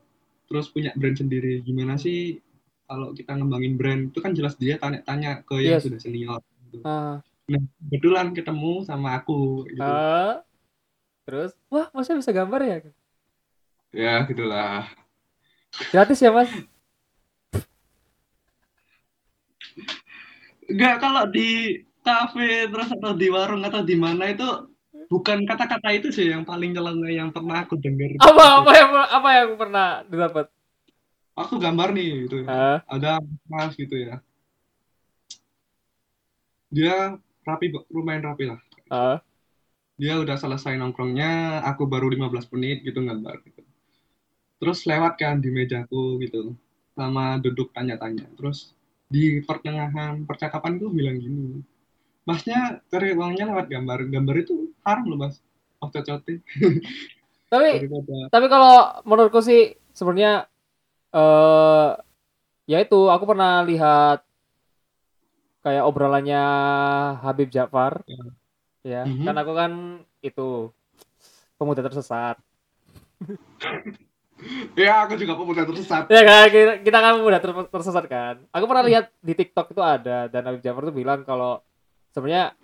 [SPEAKER 2] terus punya brand sendiri. Gimana sih kalau kita ngembangin brand itu kan jelas dia tanya-tanya ke yang
[SPEAKER 1] Yes.
[SPEAKER 2] sudah senior. Gitu.
[SPEAKER 1] Ah,
[SPEAKER 2] Nah, kebetulan ketemu sama aku gitu.
[SPEAKER 1] ah. terus, wah, masnya bisa gambar ya?
[SPEAKER 2] Ya, gitulah.
[SPEAKER 1] Gratis ya, Mas?
[SPEAKER 2] Enggak kalau di kafe terus atau di warung atau di mana itu bukan kata-kata itu sih yang paling nyeleneh yang pernah aku dengar.
[SPEAKER 1] Apa apa yang apa yang pernah didapat?
[SPEAKER 2] Aku gambar nih gitu.
[SPEAKER 1] Ah,
[SPEAKER 2] Ada mas gitu ya. Dia rapi lumayan rapi lah.
[SPEAKER 1] ah.
[SPEAKER 2] Dia udah selesai nongkrongnya, aku baru 15 menit gitu gambar gitu. Terus lewat kan di mejaku gitu. Sama duduk tanya-tanya. Terus di pertengahan percakapan tuh bilang gini. Masnya cari uangnya lewat gambar. Gambar itu haram loh mas. Otot-otot
[SPEAKER 1] Tapi
[SPEAKER 2] daripada
[SPEAKER 1] tapi kalau menurutku sih sebenarnya eh ya itu aku pernah lihat kayak obrolannya Habib Ja'far ya
[SPEAKER 2] Mhm.
[SPEAKER 1] kan aku kan itu pemuda tersesat
[SPEAKER 2] ya aku juga pemuda tersesat.
[SPEAKER 1] ya kan kita, kita kan pemuda ter- tersesat kan. Aku pernah lihat di TikTok itu ada dan Habib Ja'far tuh bilang kalau sebenarnya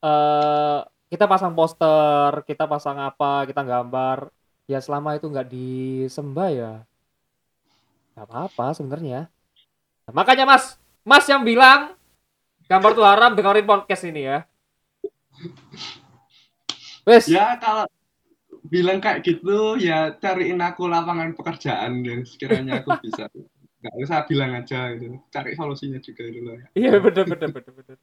[SPEAKER 1] eh kita pasang poster kita pasang apa kita gambar ya selama itu nggak disembah ya. Nggak apa-apa sebenarnya. Nah, makanya mas mas yang bilang gambar tuh haram dengerin podcast ini ya. Wes.
[SPEAKER 2] Ya kalau bilang kayak gitu ya cariin aku lapangan pekerjaan dan sekiranya aku bisa. Nggak usah bilang aja gitu. Cari solusinya juga dulu ya.
[SPEAKER 1] Iya bener bener bener bener.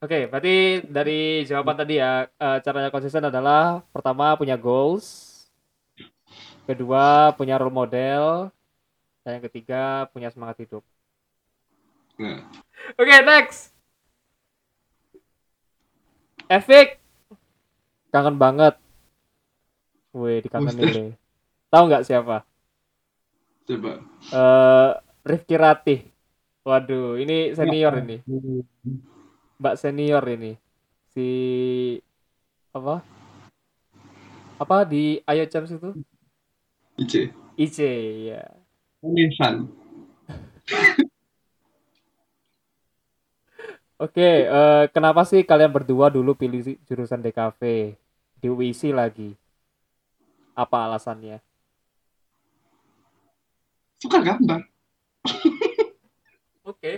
[SPEAKER 1] Oke, berarti dari jawaban tadi ya eh, caranya konsisten adalah pertama punya goals, kedua punya role model, dan yang ketiga punya semangat hidup.
[SPEAKER 2] Nah,
[SPEAKER 1] Oke, next. Efik. Kangen banget. Wih, dikangenin deh. Tahu nggak siapa?
[SPEAKER 2] coba.
[SPEAKER 1] Eh Rifki Ratih. Waduh, ini senior ini. Mbak senior ini si apa apa di Ayo Champs itu
[SPEAKER 2] Ice.
[SPEAKER 1] IC ya
[SPEAKER 2] Nisan.
[SPEAKER 1] Oke eh, kenapa sih kalian berdua dulu pilih jurusan DKV di UIC lagi. Apa alasannya?
[SPEAKER 2] Suka gambar.
[SPEAKER 1] oke.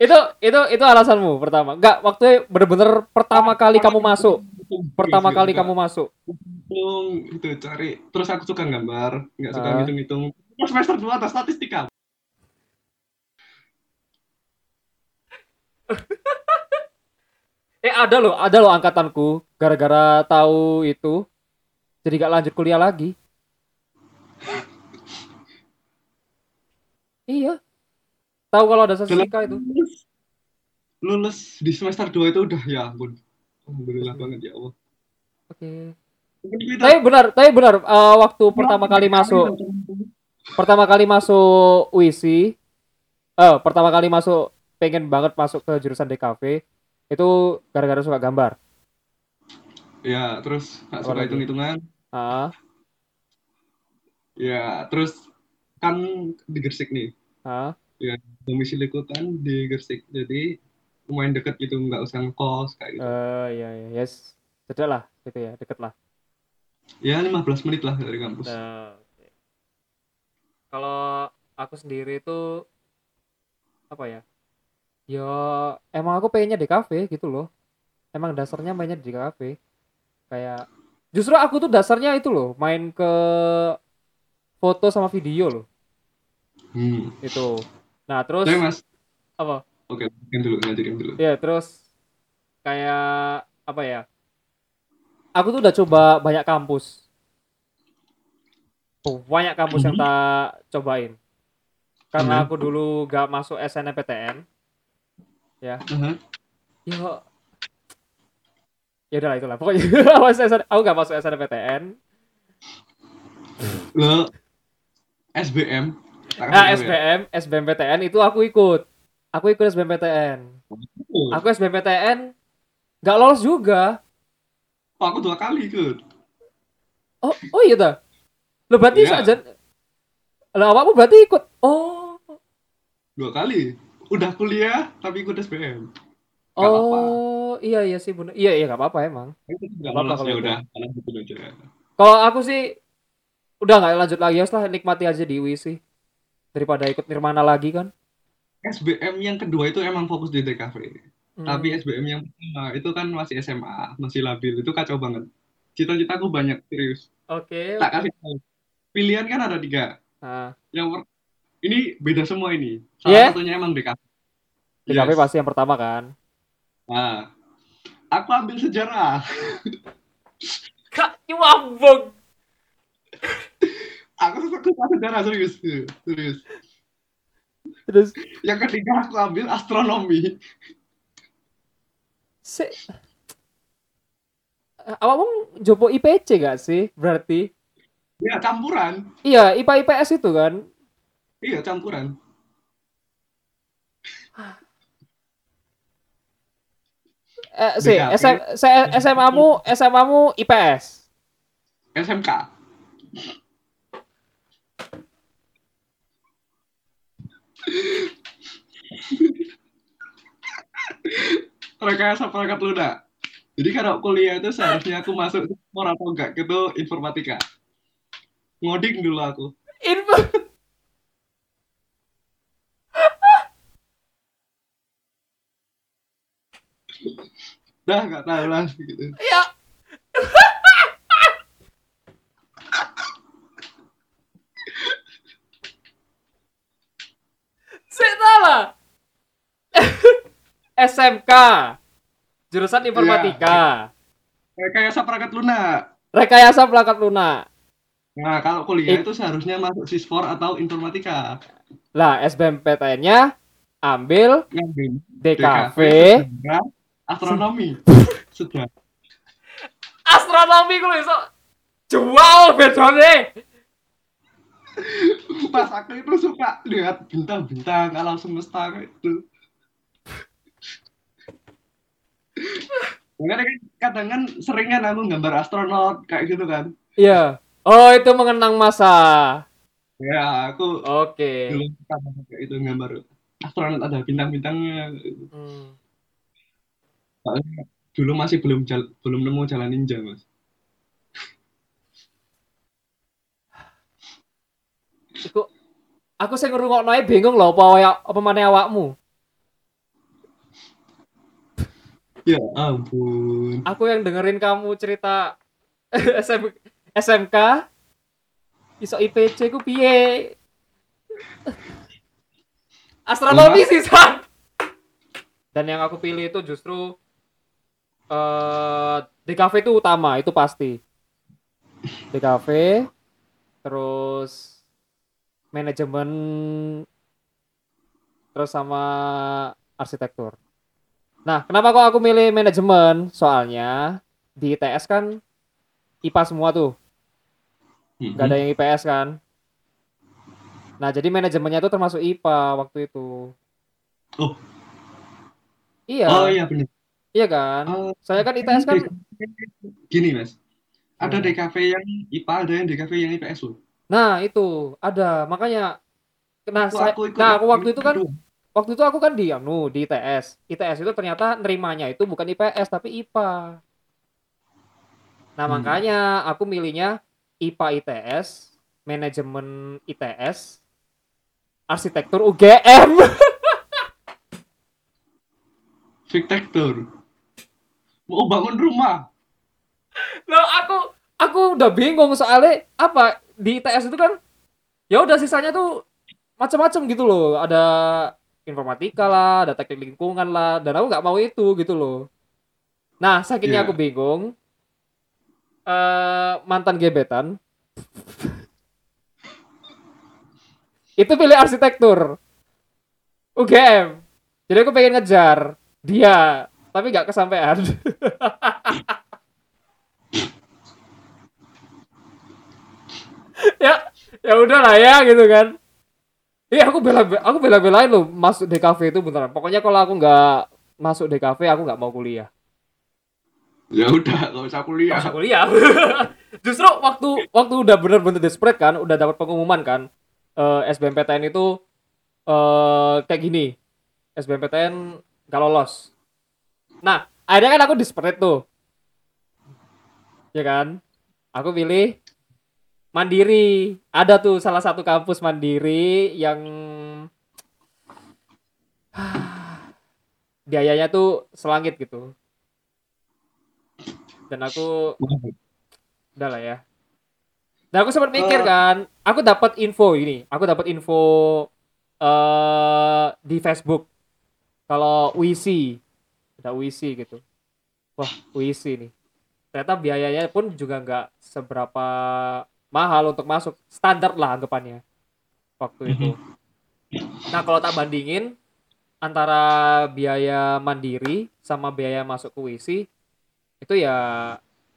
[SPEAKER 1] Itu itu itu alasanmu pertama. Enggak waktu bener-bener pertama kali kamu masuk. Pertama kali kamu masuk.
[SPEAKER 2] Hitung itu cari. Terus aku suka gambar nggak suka
[SPEAKER 1] Ah.
[SPEAKER 2] ngitung-ngitung. Pas semester 2 ada statistika
[SPEAKER 1] eh ada loh ada loh angkatanku. Gara-gara tahu itu jadi gak lanjut kuliah lagi. Iya. Tahu kalau ada statistika itu.
[SPEAKER 2] Lulus, di semester 2 itu udah ya ampun. Alhamdulillah banget ya Allah.
[SPEAKER 1] Oke.
[SPEAKER 2] Kita-
[SPEAKER 1] tapi benar tapi benar eh, waktu pertama kali masuk pertama kali masuk UISI eh pertama kali masuk pengen banget masuk ke jurusan DKV itu gara-gara suka gambar.
[SPEAKER 2] Ya terus nggak suka hitung-hitungan.
[SPEAKER 1] Ah
[SPEAKER 2] ya terus kan di Gersik nih.
[SPEAKER 1] Ah
[SPEAKER 2] domisiliku kan di Gersik jadi lumayan deket gitu nggak usah ngekos kayak gitu.
[SPEAKER 1] Eh ya ya yes sudah lah gitu ya deket lah.
[SPEAKER 2] Ya 15 menit lah dari kampus.
[SPEAKER 1] Nah. Kalau aku sendiri itu apa ya? Ya emang aku pengennya di kafe gitu loh. Emang dasarnya mainnya di kafe. Kayak justru aku tuh dasarnya itu loh, main ke foto sama video loh.
[SPEAKER 2] hmm.
[SPEAKER 1] Itu. Nah, terus
[SPEAKER 2] Tapi mas
[SPEAKER 1] apa?
[SPEAKER 2] oke lanjutin dulu lanjutin dulu
[SPEAKER 1] Ya, terus kayak apa ya? Aku tuh udah coba banyak kampus. Oh, banyak kampus yang tak cobain. Karena aku dulu gak masuk SNMPTN. Ya,
[SPEAKER 2] Aha.
[SPEAKER 1] yo. Ya udahlah itulah. Pokoknya aku gak masuk SNMPTN.
[SPEAKER 2] lo SBM
[SPEAKER 1] Nah,
[SPEAKER 2] tahu ya.
[SPEAKER 1] SBM, SBMPTN itu aku ikut. Aku ikut SBMPTN.
[SPEAKER 2] Oh,
[SPEAKER 1] Aku SBMPTN nggak lolos juga.
[SPEAKER 2] aku dua kali ikut.
[SPEAKER 1] Oh, oh iya dah. Lo berarti
[SPEAKER 2] Iya.
[SPEAKER 1] saja Lah awakmu berarti ikut. Oh.
[SPEAKER 2] Dua kali. Udah kuliah tapi ikut SBM. Apa-apa.
[SPEAKER 1] Oh, iya iya sih bener. Iya iya nggak apa-apa emang. Nggak apa-apa kalau
[SPEAKER 2] ya
[SPEAKER 1] itu.
[SPEAKER 2] udah. Gitu aja.
[SPEAKER 1] Kalau aku sih udah nggak lanjut lagi ya setelah nikmati aja di UI sih. Daripada ikut Nirmana lagi kan.
[SPEAKER 2] SBM yang kedua itu emang fokus di TKV.
[SPEAKER 1] Hmm.
[SPEAKER 2] Tapi SBM yang pertama itu kan masih SMA, masih labil. Itu kacau banget. Cita-citaku banyak, serius.
[SPEAKER 1] Oke.
[SPEAKER 2] Tak kasih tahu. Pilihan kan ada tiga.
[SPEAKER 1] Nah,
[SPEAKER 2] Yang per- ini beda semua ini.
[SPEAKER 1] Yeah?
[SPEAKER 2] Salah satunya emang DKV.
[SPEAKER 1] DKV
[SPEAKER 2] Yes.
[SPEAKER 1] pasti yang pertama kan.
[SPEAKER 2] Nah, aku ambil sejarah.
[SPEAKER 1] Kak, nyambung.
[SPEAKER 2] Aku suka sejarah serius, serius.
[SPEAKER 1] Terus
[SPEAKER 2] Yang ketiga aku ambil astronomi.
[SPEAKER 1] se Awakmu jopo IPC gak sih? Berarti
[SPEAKER 2] Ya campuran.
[SPEAKER 1] iya IPA IPS itu kan.
[SPEAKER 2] Iya campuran.
[SPEAKER 1] Eh, si,
[SPEAKER 2] DKV.
[SPEAKER 1] SM, se- SMA-mu SMA-mu IPS.
[SPEAKER 2] SMK. Rekayasa perangkat lunak. Jadi kalau kuliah itu seharusnya aku masuk sport atau enggak itu informatika. Ngoding dulu aku.
[SPEAKER 1] Info
[SPEAKER 2] Dah nggak tahu lah gitu.
[SPEAKER 1] ya. Saya salah. SMK. Jurusan informatika.
[SPEAKER 2] Rekayasa perangkat lunak.
[SPEAKER 1] Rekayasa perangkat lunak.
[SPEAKER 2] Nah, kalau kuliah
[SPEAKER 1] Eh.
[SPEAKER 2] itu seharusnya masuk Sispor atau informatika.
[SPEAKER 1] Lah, SBMPTN-nya ambil DKV,
[SPEAKER 2] sejarah, astronomi. Sudah.
[SPEAKER 1] astronomi kuwi iso jual bedone.
[SPEAKER 2] Pas aku itu suka lihat bintang-bintang alam semesta kayak itu. Makanya kan kadang kan seringan aku gambar astronot kayak gitu kan.
[SPEAKER 1] Iya. Oh, itu mengenang masa.
[SPEAKER 2] Ya, aku
[SPEAKER 1] Oke.
[SPEAKER 2] dulu suka banget kayak itu gambar astronot ada bintang-bintangnya.
[SPEAKER 1] Hmm.
[SPEAKER 2] Soalnya dulu masih belum jal- belum nemu jalan ninja, Mas.
[SPEAKER 1] Iku aku sing ngrungokno ae bingung lho apa waya- apa maneh awakmu.
[SPEAKER 2] Ya ampun.
[SPEAKER 1] Aku yang dengerin kamu cerita SM, SMK iso IPC ku piye? Astronomi sih. Dan yang aku pilih itu justru eh DKV itu utama, itu pasti. DKV terus manajemen terus sama arsitektur. Nah, kenapa kok aku milih manajemen? Soalnya di ITS kan IPA semua tuh, nggak ada yang IPS kan. Nah, jadi manajemennya tuh termasuk IPA waktu itu.
[SPEAKER 2] Oh.
[SPEAKER 1] Iya,
[SPEAKER 2] Oh iya benar.
[SPEAKER 1] Iya kan.
[SPEAKER 2] Oh,
[SPEAKER 1] Saya kan ITS kan,
[SPEAKER 2] Gini, Mas. Ada
[SPEAKER 1] Hmm.
[SPEAKER 2] DKV yang IPA, ada yang DKV yang IPS loh.
[SPEAKER 1] nah itu ada. Makanya, nah,
[SPEAKER 2] Aku,
[SPEAKER 1] saya,
[SPEAKER 2] aku ikut
[SPEAKER 1] nah
[SPEAKER 2] yang
[SPEAKER 1] aku waktu itu kan,
[SPEAKER 2] kedua.
[SPEAKER 1] waktu itu aku kan di anu di ITS. ITS itu ternyata nerimanya itu bukan IPS tapi IPA. Nah,
[SPEAKER 2] Hmm.
[SPEAKER 1] makanya aku milihnya IPA ITS, manajemen ITS, arsitektur UGM.
[SPEAKER 2] Arsitektur. Mau bangun rumah.
[SPEAKER 1] Loh, aku aku udah bingung soalnya apa di ITS itu kan ya udah sisanya tuh macam-macam gitu loh. Ada informatika lah, ada teknik lingkungan lah, dan aku nggak mau itu gitu loh. Nah, sakitnya
[SPEAKER 2] Iya.
[SPEAKER 1] aku bingung. eh mantan gebetan itu pilih arsitektur UGM jadi aku pengen ngejar dia tapi nggak kesampaian ya ya udah lah ya gitu kan Iya aku bela aku bela-belain loh masuk DKV itu beneran. Pokoknya kalau aku nggak masuk DKV aku nggak mau kuliah.
[SPEAKER 2] Ya udah, nggak usah kuliah.
[SPEAKER 1] Nggak usah kuliah. Justru waktu waktu udah bener-bener desperate kan, udah dapat pengumuman kan, eh, SBMPTN itu eh kayak gini. SBMPTN nggak lolos. Nah, akhirnya kan aku desperate tuh. Ya kan? Aku pilih Mandiri. Ada tuh salah satu kampus Mandiri yang biayanya tuh selangit gitu. Dan aku udah lah ya. Dan aku sempat mikir
[SPEAKER 2] Eh.
[SPEAKER 1] kan, aku dapat info ini, aku dapat info eh di Facebook kalau UISI, ada UISI gitu. Wah, UISI nih. Ternyata biayanya pun juga nggak seberapa mahal untuk masuk, standar lah anggapannya waktu itu. Nah, kalau tak bandingin antara biaya mandiri sama biaya masuk ke UISI itu ya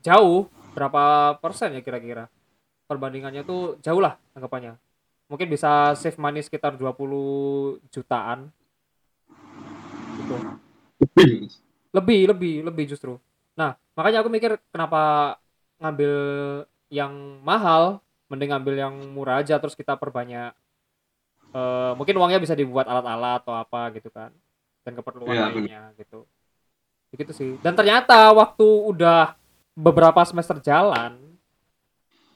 [SPEAKER 1] jauh berapa persen ya kira-kira perbandingannya tuh jauh lah anggapannya mungkin bisa save money sekitar 20 jutaan gitu
[SPEAKER 2] Lebih.
[SPEAKER 1] lebih lebih lebih justru nah makanya aku mikir kenapa ngambil yang mahal mending ngambil yang murah aja terus kita perbanyak eh, mungkin uangnya bisa dibuat alat-alat atau apa gitu kan dan keperluan
[SPEAKER 2] Iya,
[SPEAKER 1] lainnya gitu begitu sih dan ternyata waktu udah beberapa semester jalan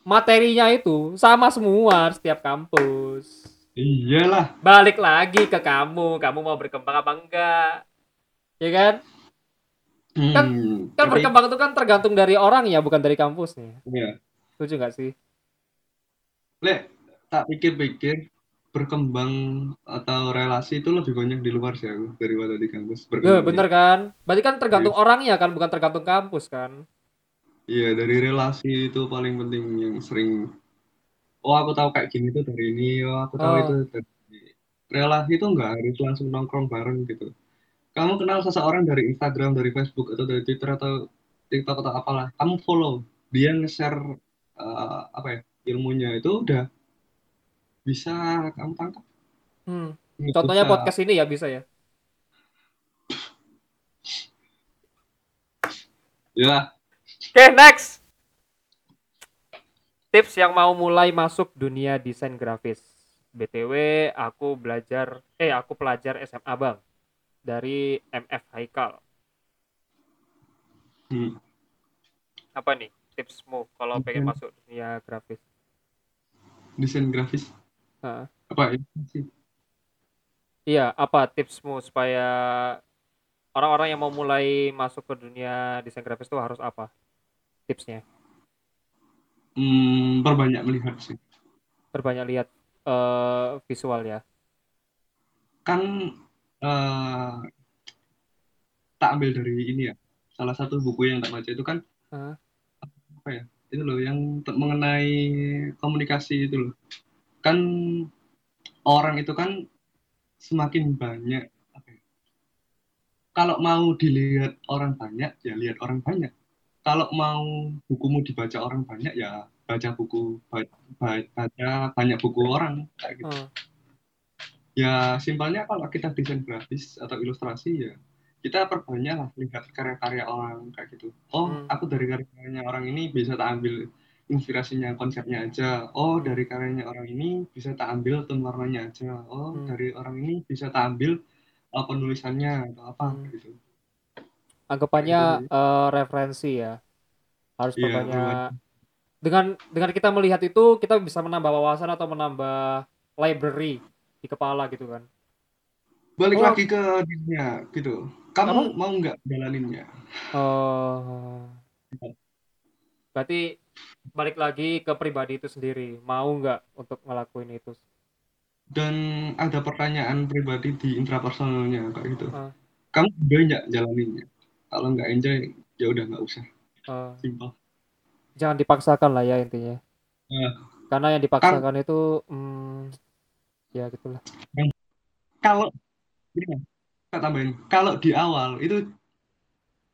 [SPEAKER 1] materinya itu sama semua setiap kampus
[SPEAKER 2] Iyalah.
[SPEAKER 1] balik lagi ke kamu kamu mau berkembang apa enggak ya kan Kan-
[SPEAKER 2] Hmm,
[SPEAKER 1] kan
[SPEAKER 2] tapi-
[SPEAKER 1] berkembang itu kan tergantung dari orang ya bukan dari kampusnya
[SPEAKER 2] Iya.
[SPEAKER 1] setuju nggak sih
[SPEAKER 2] Le, tak pikir-pikir berkembang atau relasi itu lebih banyak di luar sih aku daripada di kampus.
[SPEAKER 1] Ya,
[SPEAKER 2] Berkembang.
[SPEAKER 1] bener kan berarti kan tergantung orangnya kan bukan tergantung kampus kan
[SPEAKER 2] Iya, dari relasi itu paling penting yang sering. Oh, aku tahu kayak gini tuh dari ini. Oh, aku tahu
[SPEAKER 1] Oh.
[SPEAKER 2] itu dari relasi itu nggak harus langsung nongkrong bareng gitu. Kamu kenal seseorang dari Instagram, dari Facebook atau dari Twitter atau TikTok atau apalah, kamu follow dia nge-share eh, apa ya ilmunya itu udah bisa kamu tangkap.
[SPEAKER 1] hmm.
[SPEAKER 2] Nggak
[SPEAKER 1] contohnya
[SPEAKER 2] usah-
[SPEAKER 1] podcast ini ya bisa ya
[SPEAKER 2] Ya,
[SPEAKER 1] Oke, next. Tips yang mau mulai masuk dunia desain grafis. BTW, aku belajar, eh aku pelajar SMA Bang. Dari MF Haikal.
[SPEAKER 2] hmm.
[SPEAKER 1] Apa nih tipsmu kalau pengen masuk dunia grafis?
[SPEAKER 2] desain grafis
[SPEAKER 1] Hah.
[SPEAKER 2] apa sih?
[SPEAKER 1] Iya, apa tipsmu supaya orang-orang yang mau mulai masuk ke dunia desain grafis itu harus apa? Tipsnya?
[SPEAKER 2] Hmm, perbanyak melihat sih.
[SPEAKER 1] Perbanyak lihat eh, visual ya.
[SPEAKER 2] kan eh, tak ambil dari ini ya salah satu buku yang tak baca itu kan
[SPEAKER 1] Hah?
[SPEAKER 2] apa ya itu loh yang mengenai komunikasi itu loh kan orang itu kan semakin banyak apa ya, kalau mau dilihat orang banyak ya lihat orang banyak kalau mau bukumu dibaca orang banyak ya baca buku ba- ba- baca banyak buku orang kayak gitu
[SPEAKER 1] Hmm.
[SPEAKER 2] Ya, simpelnya kalau kita desain grafis atau ilustrasi ya, kita perbanyak lah lihat karya-karya orang kayak gitu. Oh,
[SPEAKER 1] Hmm.
[SPEAKER 2] aku dari karya-karyanya orang ini bisa tak ambil inspirasinya, konsepnya aja. Oh, dari karyanya orang ini bisa tak ambil tone warnanya aja. Oh,
[SPEAKER 1] Hmm.
[SPEAKER 2] dari orang ini bisa tak ambil uh, penulisannya atau apa
[SPEAKER 1] Hmm.
[SPEAKER 2] gitu.
[SPEAKER 1] anggapannya eh, referensi ya harus
[SPEAKER 2] Iya,
[SPEAKER 1] perbanyak dengan dengan kita melihat itu kita bisa menambah wawasan atau menambah library di kepala gitu kan
[SPEAKER 2] Balik
[SPEAKER 1] Oh.
[SPEAKER 2] lagi ke dirinya gitu. Kamu mau nggak jalaninnya?
[SPEAKER 1] oh berarti balik lagi ke pribadi itu sendiri mau nggak untuk ngelakuin itu
[SPEAKER 2] Dan ada pertanyaan pribadi di intrapersonalnya kayak gitu.
[SPEAKER 1] Ah.
[SPEAKER 2] Kamu enjoy nggak jalaninnya? Kalau nggak enjoy, ya udah nggak usah.
[SPEAKER 1] Eh,
[SPEAKER 2] Simpel.
[SPEAKER 1] jangan dipaksakan lah ya intinya
[SPEAKER 2] Nah,
[SPEAKER 1] karena yang dipaksakan itu hmm, ya gitulah
[SPEAKER 2] kalau ini tak tambahin, kalau di awal itu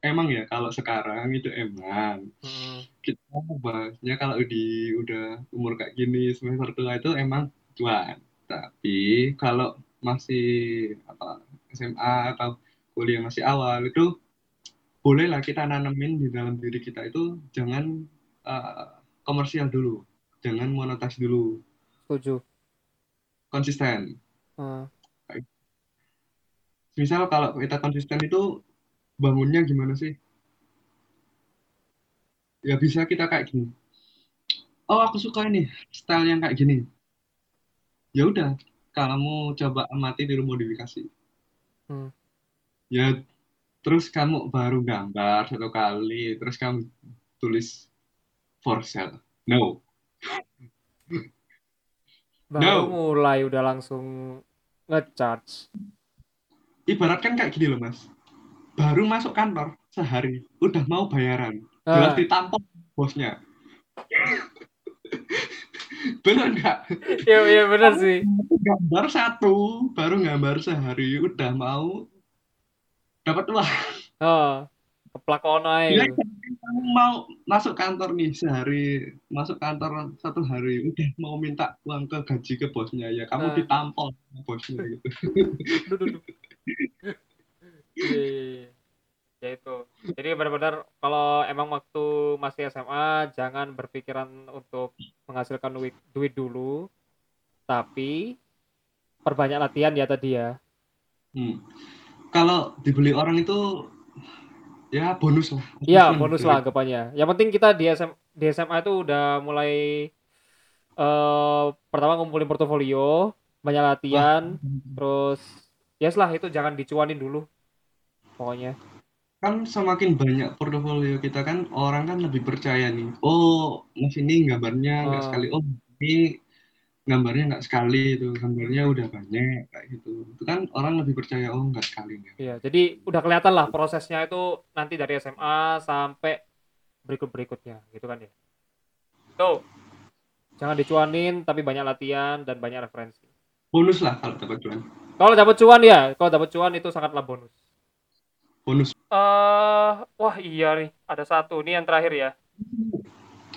[SPEAKER 2] emang ya kalau sekarang itu emang
[SPEAKER 1] Hmm,
[SPEAKER 2] kita bahasnya kalau di udah umur kayak gini semester tua itu emang cuan. Tapi kalau masih apa SMA atau kuliah masih awal itu bolehlah kita nanemin di dalam diri kita itu jangan uh, komersial dulu, jangan monotas dulu.
[SPEAKER 1] Setuju.
[SPEAKER 2] Konsisten.
[SPEAKER 1] Hmm.
[SPEAKER 2] Misal kalau kita konsisten itu bangunnya gimana sih? Ya bisa kita kayak gini. Oh aku suka ini style yang kayak gini. Ya udah, kamu coba amati di modifikasi.
[SPEAKER 1] Hmm.
[SPEAKER 2] Ya terus kamu baru gambar satu kali, terus kamu tulis for sale. No.
[SPEAKER 1] Baru
[SPEAKER 2] No.
[SPEAKER 1] mulai udah langsung ngecharge.
[SPEAKER 2] Ibarat kan kayak gini loh mas. Baru masuk kantor sehari, udah mau bayaran.
[SPEAKER 1] Ah,
[SPEAKER 2] Jelas ditampol bosnya. Bener nggak?
[SPEAKER 1] Iya iya benar sih.
[SPEAKER 2] Gambar satu, baru gambar sehari, udah mau dapat uang.
[SPEAKER 1] Oh, keplak ono ae.
[SPEAKER 2] Ya, kamu mau masuk kantor nih sehari, masuk kantor satu hari, udah mau minta uang ke gaji ke bosnya ya, kamu
[SPEAKER 1] Ah.
[SPEAKER 2] ditampol bosnya gitu.
[SPEAKER 1] Duh, duh, duh. Iya, iya, iya. Ya itu. Jadi benar-benar kalau emang waktu masih SMA jangan berpikiran untuk menghasilkan duit, duit dulu, tapi perbanyak latihan ya tadi ya.
[SPEAKER 2] Hmm. Kalau dibeli orang itu ya bonus lah.
[SPEAKER 1] Iya,
[SPEAKER 2] Bonus
[SPEAKER 1] lah anggapannya. Yang penting kita di SM, di SMA itu udah mulai eh pertama ngumpulin portofolio, banyak latihan, terus ya lah itu jangan dicuanin dulu. Pokoknya.
[SPEAKER 2] Kan semakin banyak portofolio kita kan orang kan lebih percaya nih. Oh, mas ini gambarnya nggak
[SPEAKER 1] Ah.
[SPEAKER 2] sekali. Oh, ini gambarnya nggak sekali itu. Gambarnya udah banyak kayak gitu. Itu kan orang lebih percaya oh nggak sekali. nggak.
[SPEAKER 1] Iya, jadi udah kelihatan lah prosesnya itu nanti dari SMA sampai berikut-berikutnya, gitu kan ya. Tuh, jangan dicuanin, tapi banyak latihan dan banyak referensi.
[SPEAKER 2] Bonus lah kalau dapat cuan.
[SPEAKER 1] Kalau dapat cuan ya, kalau dapat cuan itu sangatlah bonus.
[SPEAKER 2] Bonus
[SPEAKER 1] eh wah iya nih, ada satu nih yang terakhir ya.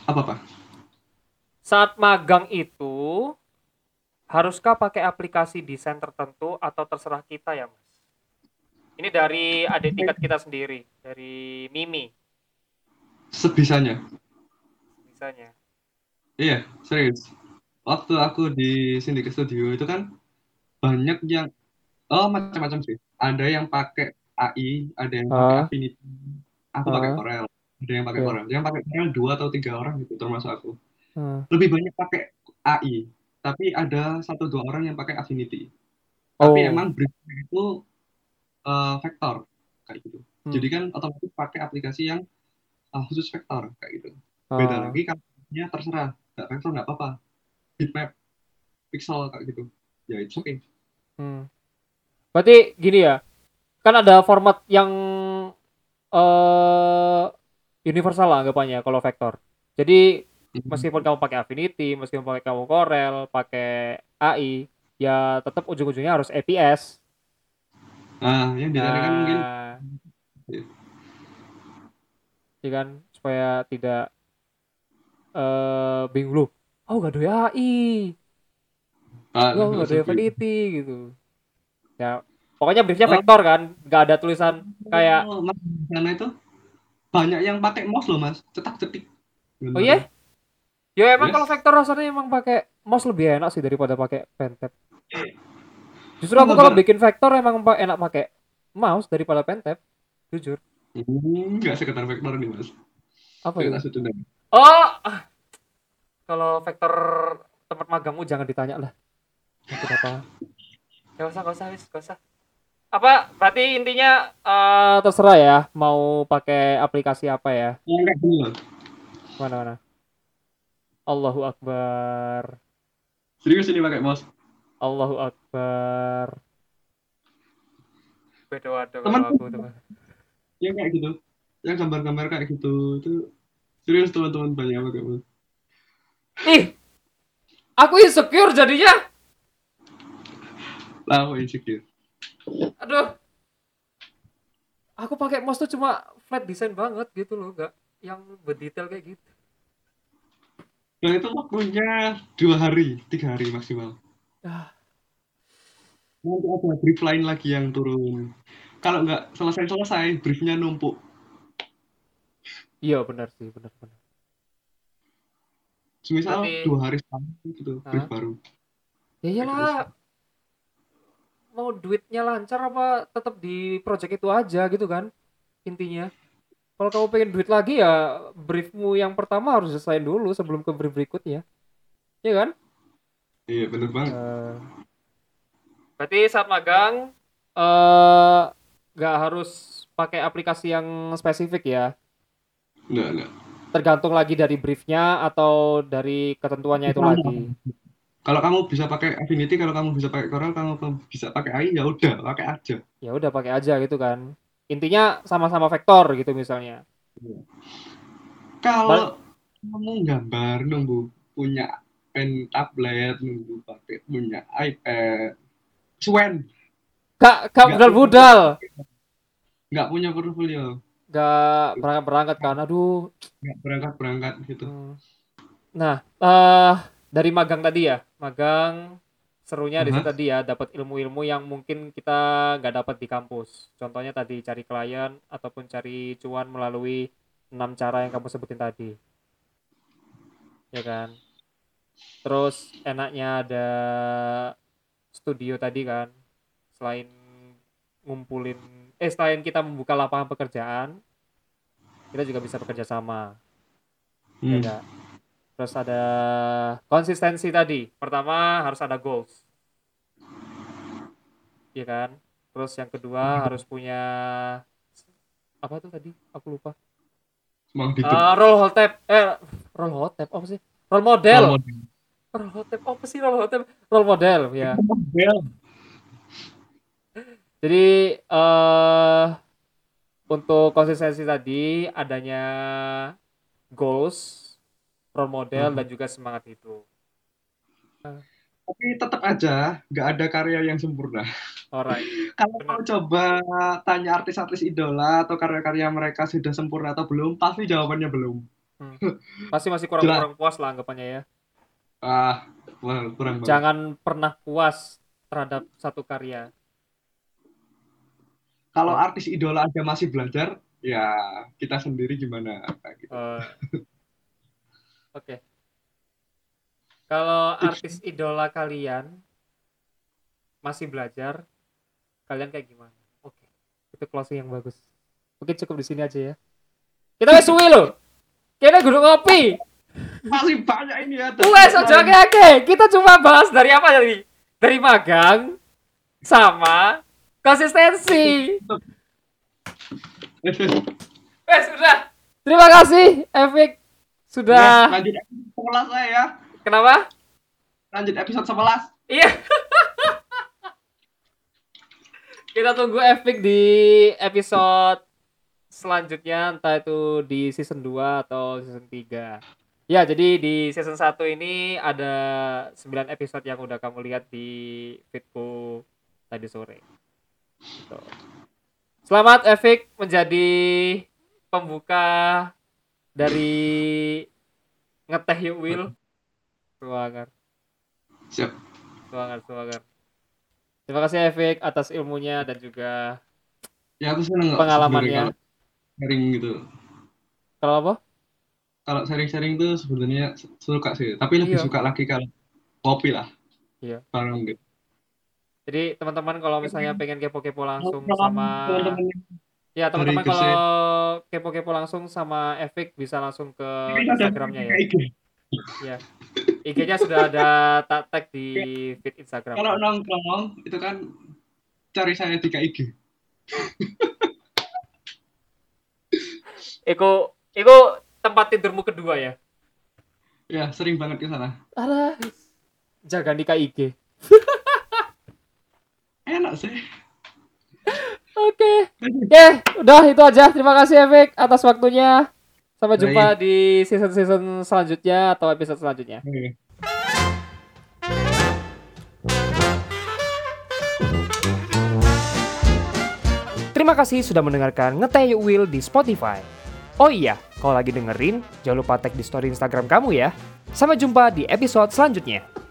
[SPEAKER 2] apa pak?
[SPEAKER 1] Saat magang itu, haruskah pakai aplikasi desain tertentu atau terserah kita ya, Mas? Ini dari adik tingkat kita sendiri, dari Mimi,
[SPEAKER 2] Sebisanya.
[SPEAKER 1] misalnya.
[SPEAKER 2] Iya, serius. Waktu aku di sini ke studio itu kan banyak yang oh macam-macam sih. Ada yang pakai AI, ada yang pakai
[SPEAKER 1] Ah.
[SPEAKER 2] Affinity. Aku pakai
[SPEAKER 1] Ah.
[SPEAKER 2] Corel. Ada yang pakai
[SPEAKER 1] Oke.
[SPEAKER 2] Corel. Yang pakai Corel dua atau tiga orang gitu termasuk aku.
[SPEAKER 1] Hmm.
[SPEAKER 2] Lebih banyak pakai AI, tapi ada satu dua orang yang pakai Affinity.
[SPEAKER 1] Oh,
[SPEAKER 2] Tapi emang briefnya itu eh, vektor kayak gitu.
[SPEAKER 1] Hmm.
[SPEAKER 2] Jadi kan otomatis pakai aplikasi yang eh, khusus vektor kayak gitu. Beda
[SPEAKER 1] ah,
[SPEAKER 2] lagi kalau ya terserah, nggak vektor nggak apa-apa. Bitmap, pixel kayak gitu. Ya it's okay.
[SPEAKER 1] hmm. Berarti gini ya, kan ada format yang eh universal lah anggapannya kalau vektor. Jadi meskipun kamu pakai Affinity, meskipun pakai kamu Corel, pakai AI, ya tetap ujung-ujungnya harus APS.
[SPEAKER 2] Nah, yang biasanya kan mungkin
[SPEAKER 1] Nah,
[SPEAKER 2] Iya.
[SPEAKER 1] ya kan supaya tidak eh bingung loh. Oh, gak ada AI.
[SPEAKER 2] ah,
[SPEAKER 1] Oh, gak ada Affinity gitu. Ya, pokoknya briefnya
[SPEAKER 2] Oh.
[SPEAKER 1] vektor kan, gak ada tulisan kayak
[SPEAKER 2] Oh, mas itu banyak yang pakai mouse loh mas, cetak-cetik.
[SPEAKER 1] Oh iya? Ya emang
[SPEAKER 2] Yes.
[SPEAKER 1] kalau vektor rasanya emang pakai mouse lebih enak sih daripada pakai pen tab. Justru
[SPEAKER 2] Oh,
[SPEAKER 1] aku kalau bikin vektor emang enak pakai mouse daripada pen tab. Jujur.
[SPEAKER 2] Hmm, nggak sekedar vektor nih mas.
[SPEAKER 1] Apa
[SPEAKER 2] sudah.
[SPEAKER 1] Oh, ah. kalau vektor tempat magangmu jangan ditanya lah. Aku apa? Gak usah, gak usah, wis, gak usah. Apa? Berarti intinya eh, terserah ya mau pakai aplikasi apa ya?
[SPEAKER 2] Yang kayak gini loh.
[SPEAKER 1] Mana mana? Allahu Akbar.
[SPEAKER 2] Serius ini pakai mouse.
[SPEAKER 1] Allahu Akbar. Beda waduh
[SPEAKER 2] Teman-
[SPEAKER 1] kalau aku teman.
[SPEAKER 2] Yang kayak gitu. Yang gambar-gambar kayak gitu itu serius teman-teman banyak pakai mouse.
[SPEAKER 1] Ih, aku insecure jadinya.
[SPEAKER 2] Lah, aku insecure.
[SPEAKER 1] Aduh. Aku pakai mouse tuh cuma flat design banget gitu loh, gak yang berdetail kayak gitu.
[SPEAKER 2] Dan itu waktunya dua hari, tiga hari maksimal. nanti ada brief lain lagi yang turun. Kalau nggak selesai-selesai, briefnya numpuk.
[SPEAKER 1] Iya benar sih, benar-benar.
[SPEAKER 2] Semisal
[SPEAKER 1] Berarti-
[SPEAKER 2] dua hari sekali gitu, brief baru.
[SPEAKER 1] Ya iyalah. Mau duitnya lancar apa tetap di project itu aja gitu kan? Intinya. Kalau kamu pengen duit lagi ya briefmu yang pertama harus selesai dulu sebelum ke brief berikutnya. Iya kan?
[SPEAKER 2] Iya, bener banget.
[SPEAKER 1] Eh, berarti saat magang eh nggak harus pakai aplikasi yang spesifik ya.
[SPEAKER 2] Enggak, enggak.
[SPEAKER 1] Tergantung lagi dari briefnya atau dari ketentuannya itu lagi.
[SPEAKER 2] Kalau kamu bisa pakai Affinity, kalau kamu bisa pakai Corel, kamu kamu bisa pakai AI, ya udah, pakai aja.
[SPEAKER 1] Ya udah pakai aja gitu kan. Intinya sama-sama vektor gitu misalnya.
[SPEAKER 2] Kalau kamu gambar nunggu punya pen tablet, nunggu pakai punya iPad, Swen
[SPEAKER 1] Kak, kak
[SPEAKER 2] Nggak.
[SPEAKER 1] budal-budal.
[SPEAKER 2] nggak punya portfolio,
[SPEAKER 1] Nggak berangkat-berangkat kan. Aduh.
[SPEAKER 2] nggak berangkat-berangkat gitu.
[SPEAKER 1] Hmm. Nah, eh dari magang tadi ya. Magang serunya di situ
[SPEAKER 2] Aha.
[SPEAKER 1] tadi ya, dapat ilmu-ilmu yang mungkin kita nggak dapat di kampus. Contohnya tadi cari klien ataupun cari cuan melalui enam cara yang kamu sebutin tadi. Ya kan? Terus enaknya ada studio tadi kan. Selain ngumpulin eh selain kita membuka lapangan pekerjaan, kita juga bisa bekerja sama. Ya
[SPEAKER 2] Hmm.
[SPEAKER 1] Terus ada konsistensi tadi. Pertama harus ada goals. Iya kan? Terus yang kedua harus punya apa tuh tadi? Aku lupa. Eh, role hotep. Eh, role hotep apa sih? Role model.
[SPEAKER 2] Role model.
[SPEAKER 1] Role hotep apa sih role hotep? Role model ya. Jadi eh untuk konsistensi tadi adanya goals, role model
[SPEAKER 2] Mhm.
[SPEAKER 1] dan juga semangat hidup.
[SPEAKER 2] Tapi tetap aja nggak ada karya yang sempurna.
[SPEAKER 1] Alright.
[SPEAKER 2] Kalau kamu coba tanya artis-artis idola atau karya-karya mereka sudah sempurna atau belum, pasti jawabannya belum.
[SPEAKER 1] Pasti masih kurang-kurang puas lah anggapannya ya.
[SPEAKER 2] Ah, kurang banget.
[SPEAKER 1] Jangan pernah puas terhadap satu karya.
[SPEAKER 2] Kalau artis idola aja masih belajar, ya kita sendiri gimana? Gitu.
[SPEAKER 1] Eh, Oke. Kalau artis idola kalian masih belajar, kalian kayak gimana? Oke. Itu closing yang bagus. Oke, cukup di sini aja ya. Kita wes suwi loh. Kita gunung ngopi.
[SPEAKER 2] Masih banyak ini ya.
[SPEAKER 1] Wes aja oke. Kita cuma bahas dari apa tadi? Dari magang sama konsistensi. Wes udah. Terima kasih Efik sudah.
[SPEAKER 2] lanjut episode 11 saya ya.
[SPEAKER 1] Kenapa?
[SPEAKER 2] Lanjut episode 11.
[SPEAKER 1] Iya. Kita tunggu Epic di episode selanjutnya entah itu di season 2 atau season 3. Ya, jadi di season 1 ini ada 9 episode yang udah kamu lihat di feedku tadi sore. Gitu. Selamat Epic menjadi pembuka dari ngeteh yuk Will. Semangat.
[SPEAKER 2] Siap.
[SPEAKER 1] Semangat, semangat. Terima kasih Efik atas ilmunya dan juga
[SPEAKER 2] Ya aku seneng
[SPEAKER 1] Pengalamannya.
[SPEAKER 2] sharing gitu.
[SPEAKER 1] kalau apa?
[SPEAKER 2] Kalau sharing-sharing tuh sebenarnya suka sih, tapi lebih
[SPEAKER 1] Iya.
[SPEAKER 2] suka lagi kalau kopi lah.
[SPEAKER 1] Iya.
[SPEAKER 2] Bareng gitu.
[SPEAKER 1] Jadi teman-teman kalau misalnya pengen kepo-kepo langsung sama. Ya teman-teman kalau
[SPEAKER 2] Gresik.
[SPEAKER 1] kepo-kepo langsung sama Efik bisa langsung ke Instagramnya ya.
[SPEAKER 2] gitu.
[SPEAKER 1] IG-nya sudah ada tak tag di feed Instagram.
[SPEAKER 2] Kalau nongkrong itu kan cari saya di KIG.
[SPEAKER 1] Eko, Eko tempat tidurmu kedua ya?
[SPEAKER 2] Ya, sering banget ke sana.
[SPEAKER 1] Alah, jaga di KIG.
[SPEAKER 2] Enak sih.
[SPEAKER 1] Oke. Oke, udah itu aja. Terima kasih Efik atas waktunya. Sampai jumpa di season-season selanjutnya atau episode selanjutnya.
[SPEAKER 2] Oke.
[SPEAKER 1] Terima kasih sudah mendengarkan Ngeteh Yuk Will di Spotify. Oh iya, kalau lagi dengerin, jangan lupa tag di story Instagram kamu ya. Sampai jumpa di episode selanjutnya.